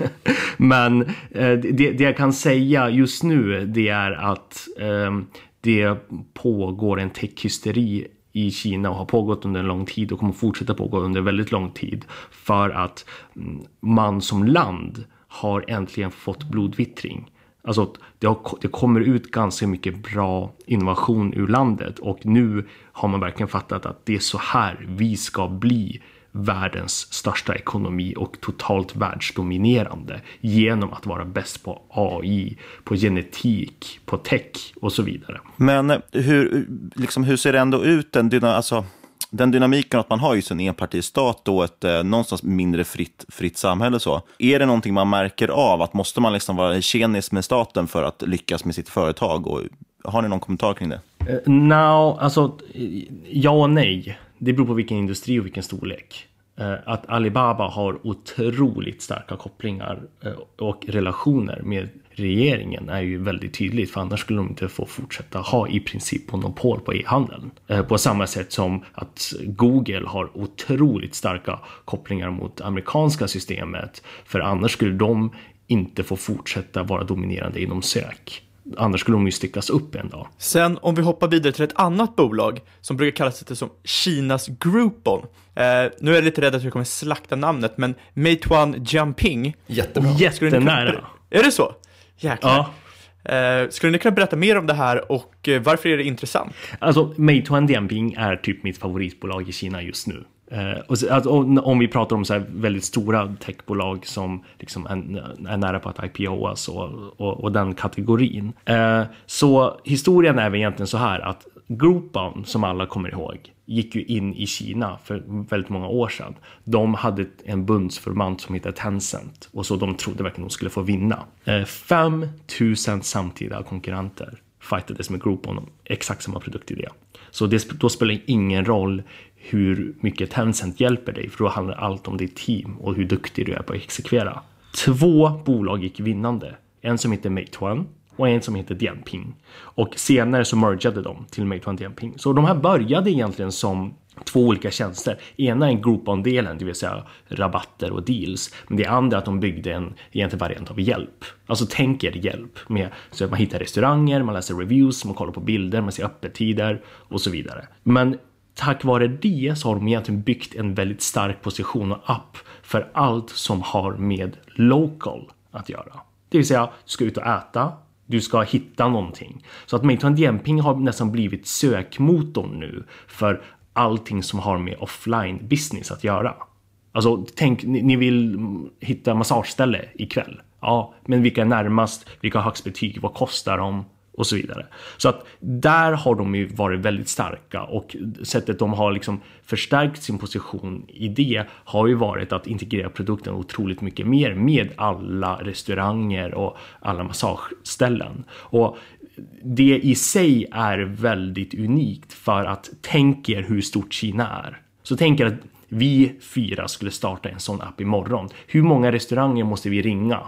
men uh, det, det, jag kan säga just nu det är att eh, det pågår en techhysteri i Kina och har pågått under en lång tid och kommer fortsätta pågå under väldigt lång tid för att mm, man som land har äntligen fått blodvittring. Alltså det, har, det kommer ut ganska mycket bra innovation ur landet och nu har man verkligen fattat att det är så här vi ska bli världens största ekonomi och totalt världsdominerande genom att vara bäst på AI, på genetik, på tech och så vidare. Men hur, liksom, hur ser det ändå ut? Den, dyna, alltså, den dynamiken att man har just en enpartistat och ett eh, någonstans mindre fritt, fritt samhälle. Så. Är det någonting man märker av? Att måste man liksom vara tjenis med staten för att lyckas med sitt företag? Och, har ni någon kommentar kring det? Uh, no, alltså ja och nej. Det beror på vilken industri och vilken storlek. Eh, att Alibaba har otroligt starka kopplingar eh, och relationer med regeringen är ju väldigt tydligt för annars skulle de inte få fortsätta ha i princip monopol på e-handeln. Eh, på samma sätt som att Google har otroligt starka kopplingar mot amerikanska systemet för annars skulle de inte få fortsätta vara dominerande inom sök. Annars skulle de ju styckas upp en dag. Sen om vi hoppar vidare till ett annat bolag som brukar kallas det som Kinas Groupon. Eh, nu är jag lite rädd att jag kommer slakta namnet, men Meituan Jiangping. Jättebra. Jättenära. Är det så? Jäklar. Ja. Uh, skulle ni kunna berätta mer om det här och uh, varför är det intressant? Alltså, Meituan Dianping är typ mitt favoritbolag i Kina just nu. Eh, och, alltså, om vi pratar om så väldigt stora techbolag som liksom är, är nära på att IPOas och, och, och den kategorin. Eh, så historien är väl egentligen så här att Groupon, som alla kommer ihåg, gick ju in i Kina för väldigt många år sedan. De hade en bundsförmant som hette Tencent och så de trodde verkligen de skulle få vinna. Eh, 5000 samtida konkurrenter fightades med Groupon om exakt samma produktidé. Så det, då spelar det ingen roll hur mycket Tencent hjälper dig, för då handlar allt om ditt team och hur duktig du är på att exekvera. Två bolag gick vinnande. En som heter Meituan och en som heter Dianping. Och senare så mergade de till Meituan Dianping. Så de här började egentligen som två olika tjänster. Ena är Groupon-delen, det vill säga rabatter och deals. Men det andra är att de byggde en egentlig variant av hjälp. Alltså tänk er hjälp med så att man hittar restauranger, man läser reviews, man kollar på bilder, man ser öppettider och så vidare. Men tack vare det så har de egentligen byggt en väldigt stark position och app för allt som har med local att göra. Det vill säga, du ska ut och äta, du ska hitta någonting. Så att Meituan Dianping har nästan blivit sökmotorn nu för allting som har med offline business att göra. Alltså tänk, ni, ni vill hitta massageställe ikväll. Ja, men vilka är närmast? Vilka har högst betyg? Vad kostar de? Och så vidare. Så att där har de ju varit väldigt starka och sättet de har liksom förstärkt sin position i det har ju varit att integrera produkten otroligt mycket mer med alla restauranger och alla massageställen. Och det i sig är väldigt unikt för att tänk er hur stort Kina är. Så tänk er att vi fyra skulle starta en sån app imorgon. Hur många restauranger måste vi ringa?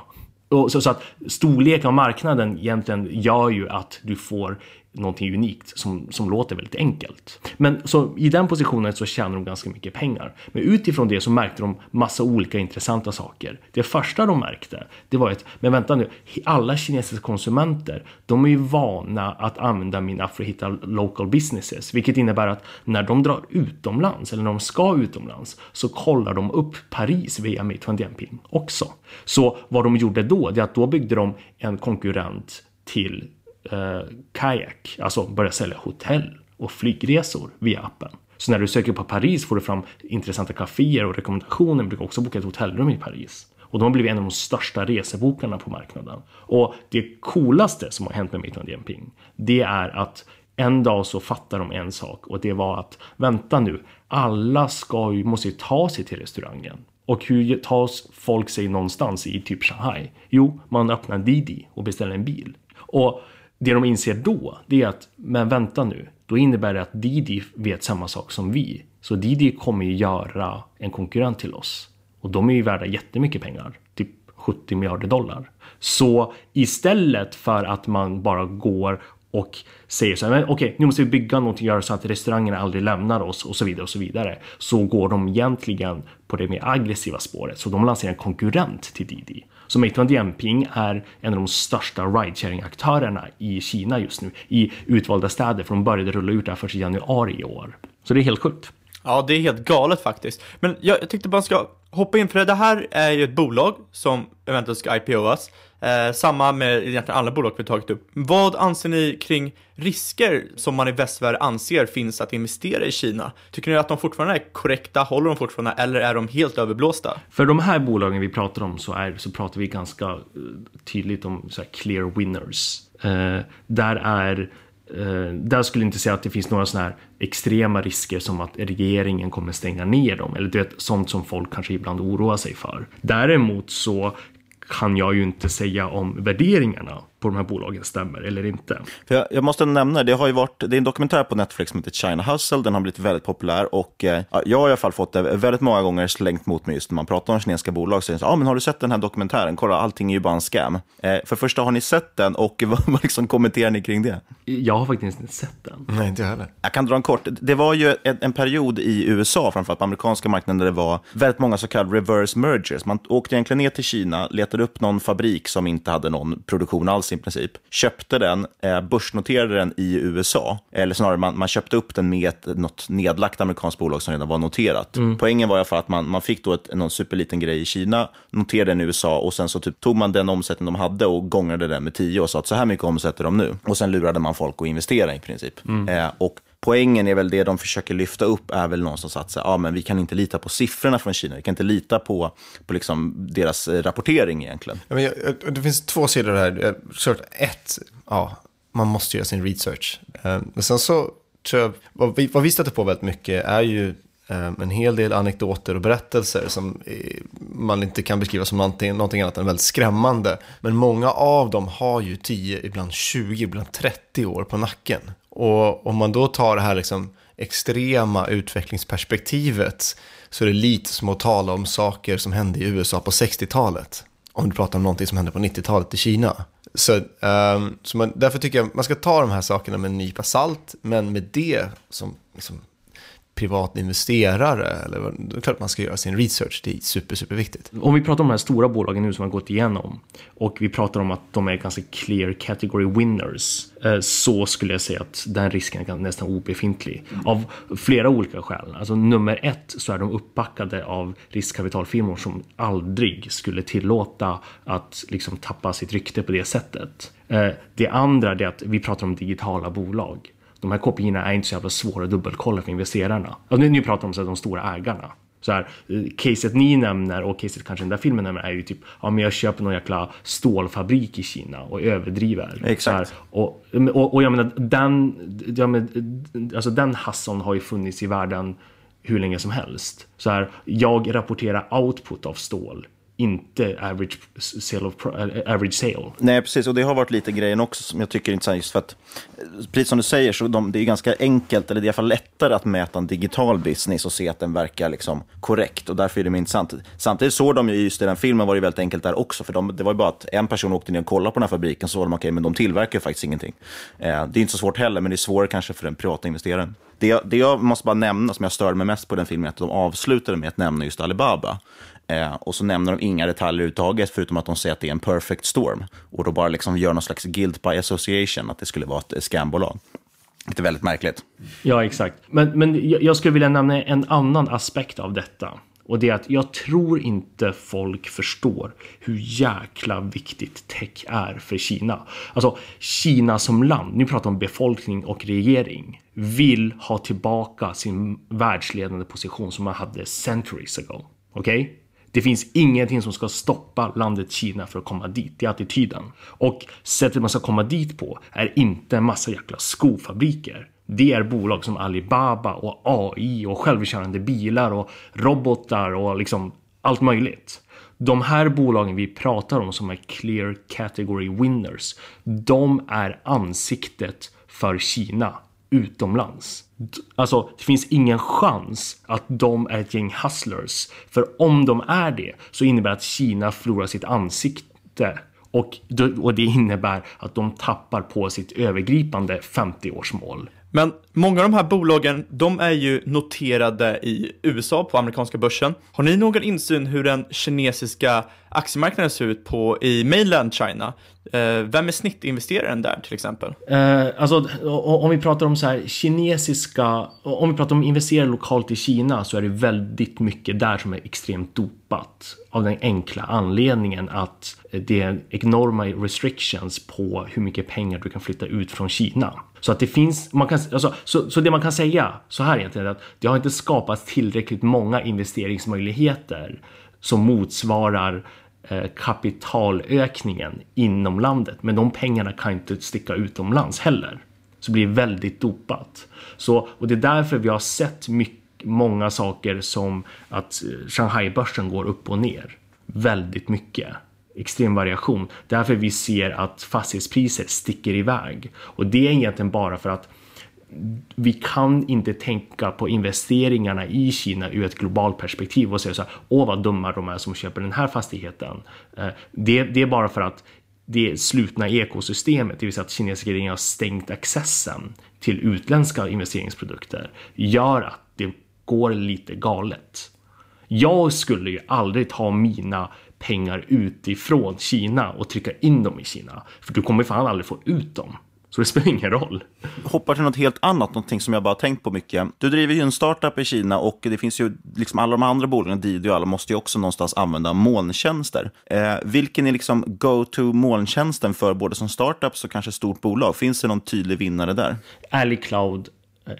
Och så, så att storleken av marknaden egentligen gör ju att du får någonting unikt som, som låter väldigt enkelt. Men så i den positionen så tjänar de ganska mycket pengar. Men utifrån det så märkte de massa olika intressanta saker. Det första de märkte, det var att, men vänta nu, alla kinesiska konsumenter, de är ju vana att använda min app för att hitta local businesses, vilket innebär att när de drar utomlands eller när de ska utomlands så kollar de upp Paris via Meituan Dianping också. Så vad de gjorde då, det är att då byggde de en konkurrent till eh, kajak, alltså börja sälja hotell och flygresor via appen. Så när du söker på Paris får du fram intressanta kaféer och rekommendationer, du kan också boka ett hotellrum i Paris. Och de har blivit en av de största resebokarna på marknaden. Och det coolaste som har hänt med Meituan Dianping, det är att en dag så fattar de en sak och det var att vänta nu, alla ska ju, måste ju ta sig till restaurangen. Och hur tar folk sig någonstans i typ Shanghai? Jo, man öppnar Didi och beställer en bil. Och det de inser då, det är att, men vänta nu, då innebär det att Didi vet samma sak som vi. Så Didi kommer ju göra en konkurrent till oss. Och de är ju värda jättemycket pengar, typ 70 miljarder dollar. Så istället för att man bara går och säger så här, men okej, nu måste vi bygga någonting, göra så att restaurangerna aldrig lämnar oss och så vidare och så vidare. Så går de egentligen på det mer aggressiva spåret, så de lanserar en konkurrent till Didi. Så Meituan Dianping är en av de största ridesharing-aktörerna i Kina just nu i utvalda städer, för de började rulla ut det här först i januari i år. Så det är helt sjukt. Ja, det är helt galet faktiskt. Men jag, jag tyckte bara ska hoppa in, för det här är ju ett bolag som eventuellt ska IPOas. Eh, samma med egentligen alla bolag vi tagit upp. Vad anser ni kring risker som man i västvärlden anser finns att investera i Kina? Tycker ni att de fortfarande är korrekta, håller de fortfarande eller är de helt överblåsta? För de här bolagen vi pratar om så, är, så pratar vi ganska eh, tydligt om så clear winners. Eh, där är Uh, där skulle jag inte säga att det finns några sådana här extrema risker som att regeringen kommer stänga ner dem eller det sånt som folk kanske ibland oroar sig för. Däremot så kan jag ju inte säga om värderingarna på de här bolagen stämmer eller inte. För jag, jag, måste nämna, det har ju varit, det är en dokumentär på Netflix som heter China Hustle, den har blivit väldigt populär och eh, jag har i alla fall fått det väldigt många gånger slängt mot mig just när man pratar om kinesiska bolag. Så jag säger, ah, men har du sett den här dokumentären? Kolla, allting är ju bara en scam. Eh, för första, har ni sett den och vad, vad liksom kommenterar ni kring det? Jag har faktiskt inte sett den. Nej, inte jag heller. Jag kan dra en kort. Det var ju en, en period i USA, framförallt på amerikanska marknaden, där det var väldigt många så kallade reverse mergers. Man åkte egentligen ner till Kina, letade upp någon fabrik som inte hade någon produktion alls i princip, köpte den, eh, börsnoterade den i USA, eller snarare man, man köpte upp den med ett, något nedlagt amerikanskt bolag som redan var noterat. Mm. Poängen var i alla fall att man, man fick då ett, någon superliten grej i Kina, noterade den i USA och sen så typ tog man den omsättning de hade och gångade den med tio och sa att så här mycket omsätter de nu. Och sen lurade man folk att investera i princip. Mm. Eh, och poängen är väl det de försöker lyfta upp är väl någonstans att säga, ja, men vi kan inte lita på siffrorna från Kina. Vi kan inte lita på, på liksom deras eh, rapportering egentligen. Ja, men jag, det finns två sidor här. Kört ett, ja, man måste göra sin research. Ehm, men sen så tror jag, vad vi, vad vi stöter på väldigt mycket är ju ehm, en hel del anekdoter och berättelser som eh, man inte kan beskriva som någonting, någonting annat än väldigt skrämmande. Men många av dem har ju 10, ibland 20, ibland 30 år på nacken. Och om man då tar det här liksom extrema utvecklingsperspektivet så är det lite som att tala om saker som hände i USA på 60-talet. Om du pratar om någonting som hände på 90-talet i Kina. Så, um, så man, därför tycker jag man ska ta de här sakerna med en nypa salt, men med det som liksom, privat investerare, eller det är klart man ska göra sin research, det är super, superviktigt. Om vi pratar om de här stora bolagen nu som har gått igenom och vi pratar om att de är ganska clear category winners eh, så skulle jag säga att den risken är nästan obefintlig av flera olika skäl. Alltså nummer ett så är de uppbackade av riskkapitalfirmor som aldrig skulle tillåta att liksom tappa sitt rykte på det sättet. Eh, det andra är att vi pratar om digitala bolag de här KPI är inte så jävla svåra att dubbelkolla för investerarna. Och nu, nu pratar de om de stora ägarna. Så här, eh, caset ni nämner och caset kanske den där filmen nämner är ju typ, ja men jag köper någon jäkla stålfabrik i Kina och överdriver. Exakt. Här, och, och, och jag menar, den, jag menar, alltså den hasson har ju funnits i världen hur länge som helst. Så här, jag rapporterar output av stål inte average sale. Of, eh, average sale. Nej, precis. Och det har varit lite grejen också som jag tycker är intressant. Just för att, eh, precis som du säger, så de, det är ganska enkelt, eller det är i alla fall lättare att mäta en digital business och se att den verkar liksom korrekt. Och därför är det intressant. Samtidigt såg de ju just i den filmen var det väldigt enkelt där också. För de, det var ju bara att en person åkte ner och kollade på den här fabriken, så såg de okej, okay, men de tillverkar ju faktiskt ingenting. Eh, det är inte så svårt heller, men det är svårare kanske för den privata investeraren. Det, jag, det jag måste bara nämna, som jag störde mig mest på den filmen, är att de avslutade med att nämna just Alibaba. Eh, och så nämner de inga detaljer överhuvudtaget, förutom att de säger att det är en perfect storm. Och då bara liksom gör någon slags guilt by association, att det skulle vara ett scambolag. Det är väldigt märkligt. Ja, exakt. Men, men jag skulle vilja nämna en annan aspekt av detta. Och det är att jag tror inte folk förstår hur jäkla viktigt tech är för Kina. Alltså Kina som land, nu pratar om befolkning och regering, vill ha tillbaka sin världsledande position som man hade centuries ago. Okej? Okay? Det finns ingenting som ska stoppa landet Kina för att komma dit. Det är attityden. Och sättet man ska komma dit på är inte en massa jäkla skofabriker. Det är bolag som Alibaba och AI och självkörande bilar och robotar och liksom allt möjligt. De här bolagen vi pratar om som är clear category winners, de är ansiktet för Kina utomlands. Alltså, det finns ingen chans att de är ett gäng hustlers. För om de är det så innebär det att Kina förlorar sitt ansikte och, och det innebär att de tappar på sitt övergripande 50-årsmål. Men många av de här bolagen, de är ju noterade i USA på amerikanska börsen. Har ni någon insyn hur den kinesiska aktiemarknaden ser ut på i mainland China? Eh, vem är snittinvesteraren där till exempel? Eh, alltså om vi pratar om så här kinesiska, om vi pratar om investerare lokalt i Kina så är det väldigt mycket där som är extremt dopat. Av den enkla anledningen att det är enorma restrictions på hur mycket pengar du kan flytta ut från Kina. Så att det finns, man kan, alltså, så, så det man kan säga så här egentligen är att det har inte skapats tillräckligt många investeringsmöjligheter som motsvarar eh, kapitalökningen inom landet. Men de pengarna kan inte sticka utomlands heller. Så det blir väldigt dopat. Så, och det är därför vi har sett mycket, många saker som att eh, Shanghai-börsen går upp och ner. Väldigt mycket extrem variation. Därför vi ser att fastighetspriser sticker iväg. Och det är egentligen bara för att vi kan inte tänka på investeringarna i Kina ur ett globalt perspektiv och säga så här, åh vad dumma de är som köper den här fastigheten. Eh, det, det är bara för att det slutna ekosystemet, det vill säga att kinesiska regeringen har stängt accessen till utländska investeringsprodukter, gör att det går lite galet. Jag skulle ju aldrig ta mina pengar utifrån Kina och trycka in dem i Kina. För du kommer fan aldrig få ut dem. Så det spelar ingen roll. Hoppar till något helt annat, någonting som jag bara tänkt på mycket. Du driver ju en startup i Kina och det finns ju liksom alla de andra bolagen, Didi och alla, måste ju också någonstans använda molntjänster. Eh, vilken är liksom go-to molntjänsten för både som startups och kanske stort bolag? Finns det någon tydlig vinnare där? Ally Cloud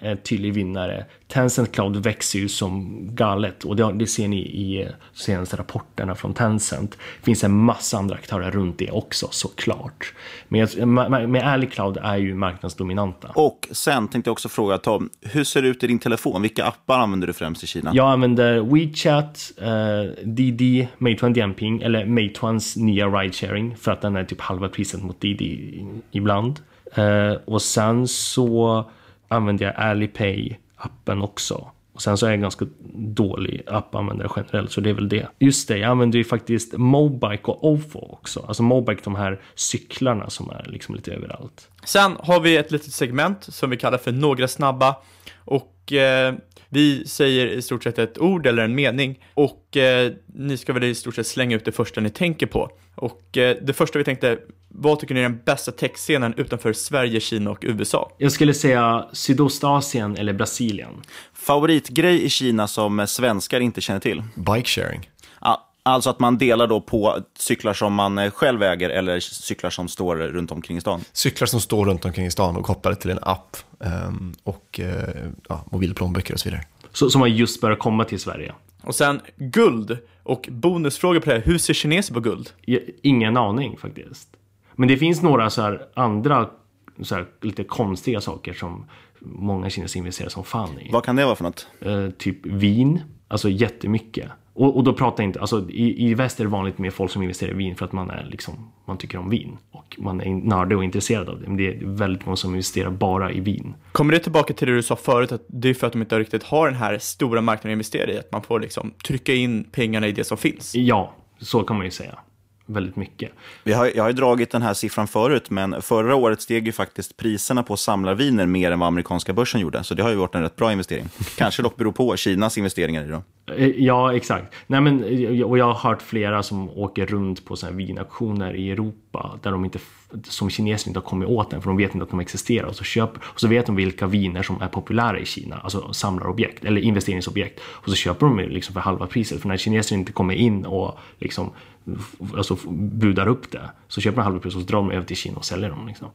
en tydlig vinnare. Tencent Cloud växer ju som galet och det, det ser ni i senaste rapporterna från Tencent. Det finns en massa andra aktörer runt det också såklart. Men med Ally Cloud är ju marknadsdominanta. Och sen tänkte jag också fråga Tom, hur ser det ut i din telefon? Vilka appar använder du främst i Kina? Jag använder WeChat, eh, Didi, Meituan Dianping eller Meituans nya ridesharing för att den är typ halva priset mot Didi ibland. Eh, och sen så använder jag Alipay-appen också. Och sen så är jag ganska dålig appanvändare generellt, så det är väl det. Just det, jag använder ju faktiskt Mobike och Ofo också. Alltså Mobike, de här cyklarna som är liksom lite överallt. Sen har vi ett litet segment som vi kallar för några snabba. Och eh, vi säger i stort sett ett ord eller en mening och eh, ni ska väl i stort sett slänga ut det första ni tänker på. Och eh, det första vi tänkte, vad tycker ni är den bästa techscenen utanför Sverige, Kina och USA? Jag skulle säga Sydostasien eller Brasilien. Favoritgrej i Kina som svenskar inte känner till? Bike sharing. Ja, Alltså att man delar då på cyklar som man eh, själv äger eller cyklar som står runt omkring i stan? Cyklar som står runt omkring i stan och kopplade till en app um, och uh, ja, mobilplånböcker och så vidare. Så, som har just börjat komma till Sverige? Och sen guld och bonusfråga på det här. Hur ser kineser på guld? Ingen aning faktiskt. Men det finns några så andra så här lite konstiga saker som många kineser investerar som fan i. Vad kan det vara för något? Uh, typ vin Alltså jättemycket. Och, och då pratar jag inte, alltså i, i väst är det vanligt med folk som investerar i vin för att man är liksom, man tycker om vin. Och man är nördig och intresserad av det. Men det är väldigt många som investerar bara i vin. Kommer det tillbaka till det du sa förut, att det är för att de inte riktigt har den här stora marknaden att investera i, att man får liksom trycka in pengarna i det som finns? Ja, så kan man ju säga väldigt mycket. Vi har, jag har ju dragit den här siffran förut, men förra året steg ju faktiskt priserna på samlarviner mer än vad amerikanska börsen gjorde. Så det har ju varit en rätt bra investering. Kanske dock beror på Kinas investeringar i dem. Eh, ja, exakt. Nej, men, eh, och jag har hört flera som åker runt på såna vinauktioner i Europa där de inte, som kineser inte har kommit åt den för de vet inte att de existerar. Och så, köper, och så vet de vilka viner som är populära i Kina, alltså samlarobjekt eller investeringsobjekt. Och så köper de liksom för halva priset. För när kineser inte kommer in och liksom, alltså, budar upp det så köper de halva priset och så drar de över till Kina och säljer dem. Liksom.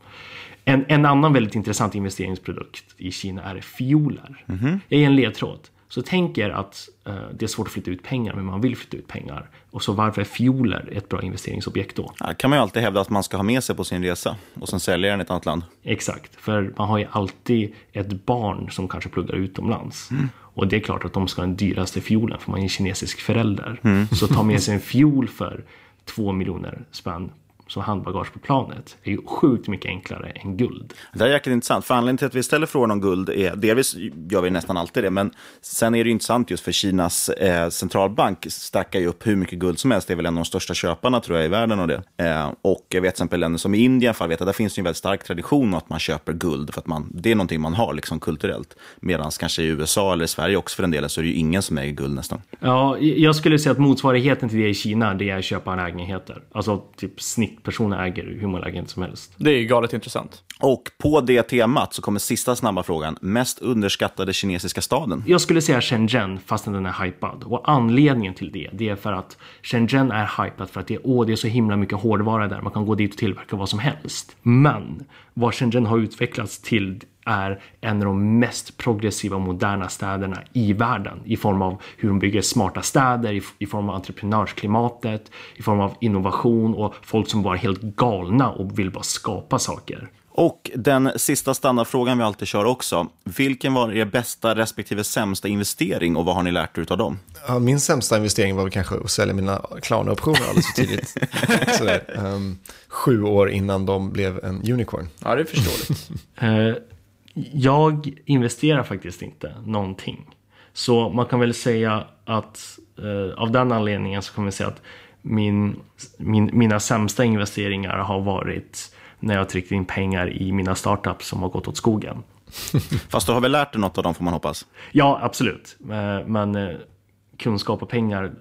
En, en annan väldigt intressant investeringsprodukt i Kina är fioler. Mm -hmm. Jag ger en ledtråd. Så tänk er att eh, det är svårt att flytta ut pengar, men man vill flytta ut pengar. Och så varför är fioler ett bra investeringsobjekt då? Ja, kan man ju alltid hävda att man ska ha med sig på sin resa och sen sälja den i ett annat land. Exakt, för man har ju alltid ett barn som kanske pluggar utomlands. Mm. Och det är klart att de ska ha den dyraste fiolen, för man är en kinesisk förälder. Mm. Så ta med sig en fiol för två miljoner spänn som handbagage på planet är ju sjukt mycket enklare än guld. Det är jäkligt intressant, för anledningen till att vi ställer frågan om guld är, delvis gör vi nästan alltid det, men sen är det intressant just för Kinas eh, centralbank stackar ju upp hur mycket guld som helst, det är väl en av de största köparna tror jag i världen av det. Eh, och jag vet till exempel länder som i Indien, för vet att där finns det en väldigt stark tradition att man köper guld, för att man, det är någonting man har liksom kulturellt. Medan kanske i USA eller i Sverige också för den delen så är det ju ingen som äger guld nästan. Ja, jag skulle säga att motsvarigheten till det i Kina, det är att köpa lägenheter. Alltså typ snitt personer äger hur många lägenheter som helst. Det är galet intressant. Och på det temat så kommer sista snabba frågan. Mest underskattade kinesiska staden? Jag skulle säga Shenzhen, fastän den är hypad. Och anledningen till det, det är för att Shenzhen är hypad för att det, är, åh, det är så himla mycket hårdvara där. Man kan gå dit och tillverka vad som helst. Men vad Shenzhen har utvecklats till är en av de mest progressiva moderna städerna i världen i form av hur de bygger smarta städer, i, i form av entreprenörsklimatet, i form av innovation och folk som bara är helt galna och vill bara skapa saker. Och den sista standardfrågan vi alltid kör också. Vilken var er bästa respektive sämsta investering och vad har ni lärt er av dem? Ja, min sämsta investering var väl kanske att sälja mina Klarna-optioner alldeles för tidigt. Sådär, um, sju år innan de blev en unicorn. Ja, det är förståeligt. jag investerar faktiskt inte någonting. Så man kan väl säga att uh, av den anledningen så kan man säga att min, min, mina sämsta investeringar har varit när jag tryckt in pengar i mina startups som har gått åt skogen. Fast du har väl lärt dig något av dem får man hoppas? Ja, absolut. Eh, men eh, kunskap och pengar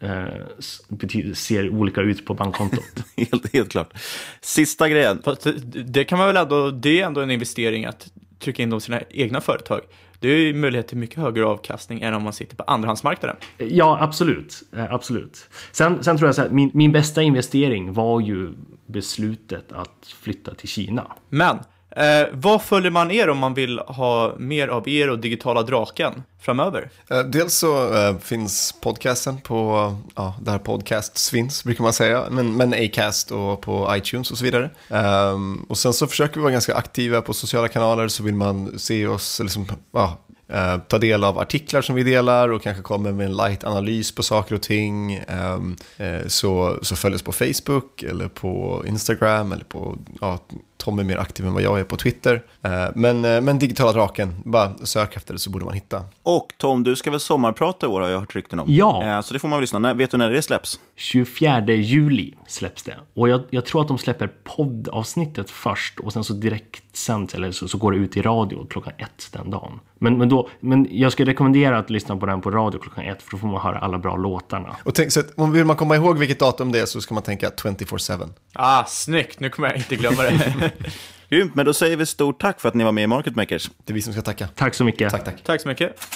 eh, ser olika ut på bankkontot. helt, helt klart. Sista grejen. Fast det kan man väl ändå, det är ändå en investering att trycka in dem i sina egna företag. Det är ju möjlighet till mycket högre avkastning än om man sitter på andrahandsmarknaden. Ja, absolut. absolut. Sen, sen tror jag så här, min, min bästa investering var ju beslutet att flytta till Kina. Men Eh, vad följer man er om man vill ha mer av er och digitala draken framöver? Eh, dels så eh, finns podcasten på, ja, där podcasts finns brukar man säga, men, men Acast och på iTunes och så vidare. Ehm, och sen så försöker vi vara ganska aktiva på sociala kanaler så vill man se oss, liksom, ja, Eh, ta del av artiklar som vi delar och kanske kommer med en light-analys på saker och ting. Ehm, eh, så, så följ oss på Facebook eller på Instagram eller på, ja, Tom är mer aktiv än vad jag är på Twitter. Eh, men, men Digitala Draken, bara sök efter det så borde man hitta. Och Tom, du ska väl sommarprata i år har jag hört rykten om. Ja. Så det får man väl lyssna. Vet du när det släpps? 24 juli släpps det. Och jag, jag tror att de släpper poddavsnittet först och sen så direkt sänds, eller så, så går det ut i radio klockan ett den dagen. Men, men, då, men jag skulle rekommendera att lyssna på den på radio klockan ett för då får man höra alla bra låtarna. Och tänk, så att, om vill man komma ihåg vilket datum det är så ska man tänka 24-7. Ah, snyggt! Nu kommer jag inte glömma det. Grymt, men då säger vi stort tack för att ni var med i Market Makers. Det är vi som ska tacka. Tack så mycket. Tack, tack. Tack så mycket.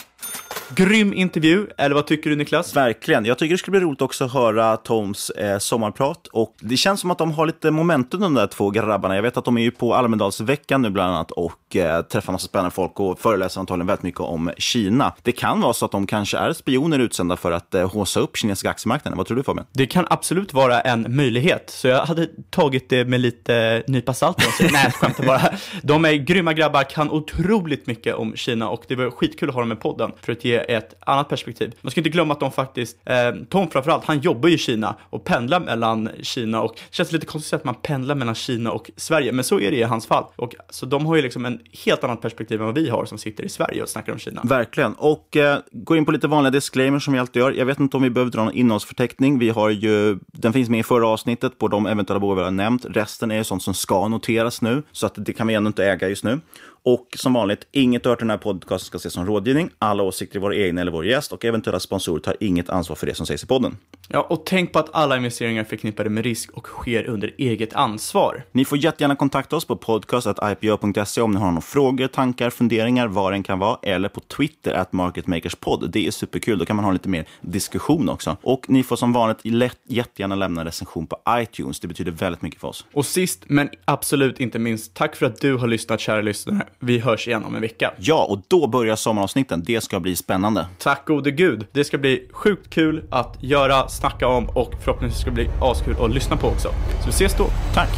Grym intervju, eller vad tycker du Niklas? Verkligen. Jag tycker det skulle bli roligt också att höra Toms eh, sommarprat. Och det känns som att de har lite momentum de där två grabbarna. Jag vet att de är ju på Almedalsveckan nu bland annat och eh, träffar massa spännande folk och föreläser antagligen väldigt mycket om Kina. Det kan vara så att de kanske är spioner utsända för att eh, håsa upp kinesiska aktiemarknaden. Vad tror du Fabian? Det kan absolut vara en möjlighet. Så jag hade tagit det med lite nypa salt. Nej, jag skämtar bara. De är grymma grabbar, kan otroligt mycket om Kina och det var skitkul att ha dem i podden för att ge ett annat perspektiv. Man ska inte glömma att de faktiskt, eh, Tom framförallt, han jobbar ju i Kina och pendlar mellan Kina och, det känns lite konstigt att man pendlar mellan Kina och Sverige, men så är det i hans fall. Och så de har ju liksom en helt annat perspektiv än vad vi har som sitter i Sverige och snackar om Kina. Verkligen. Och eh, gå in på lite vanliga disclaimers som vi alltid gör. Jag vet inte om vi behöver dra någon innehållsförteckning. Vi har ju, den finns med i förra avsnittet på de eventuella bolag vi har nämnt. Resten är ju sånt som ska noteras nu, så att det kan vi ändå inte äga just nu. Och som vanligt, inget hört i den här podcasten ska ses som rådgivning. Alla åsikter är våra egna eller vår gäst och eventuella sponsorer tar inget ansvar för det som sägs i podden. Ja, och tänk på att alla investeringar är förknippade med risk och sker under eget ansvar. Ni får jättegärna kontakta oss på podcast.ipo.se om ni har några frågor, tankar, funderingar, vad det än kan vara, eller på Twitter, at marketmakerspod. Det är superkul, då kan man ha lite mer diskussion också. Och ni får som vanligt lätt, jättegärna lämna en recension på iTunes. Det betyder väldigt mycket för oss. Och sist, men absolut inte minst, tack för att du har lyssnat, kära lyssnare. Vi hörs igen om en vecka. Ja, och då börjar sommaravsnitten. Det ska bli spännande. Tack gode gud. Det ska bli sjukt kul att göra, snacka om och förhoppningsvis ska det bli askul att lyssna på också. Så vi ses då. Tack.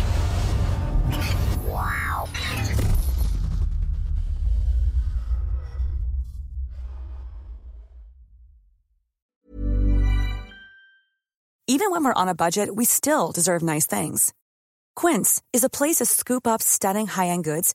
Even when we're on a budget, we still deserve nice things. Quince is a place to scoop up stunning high-end goods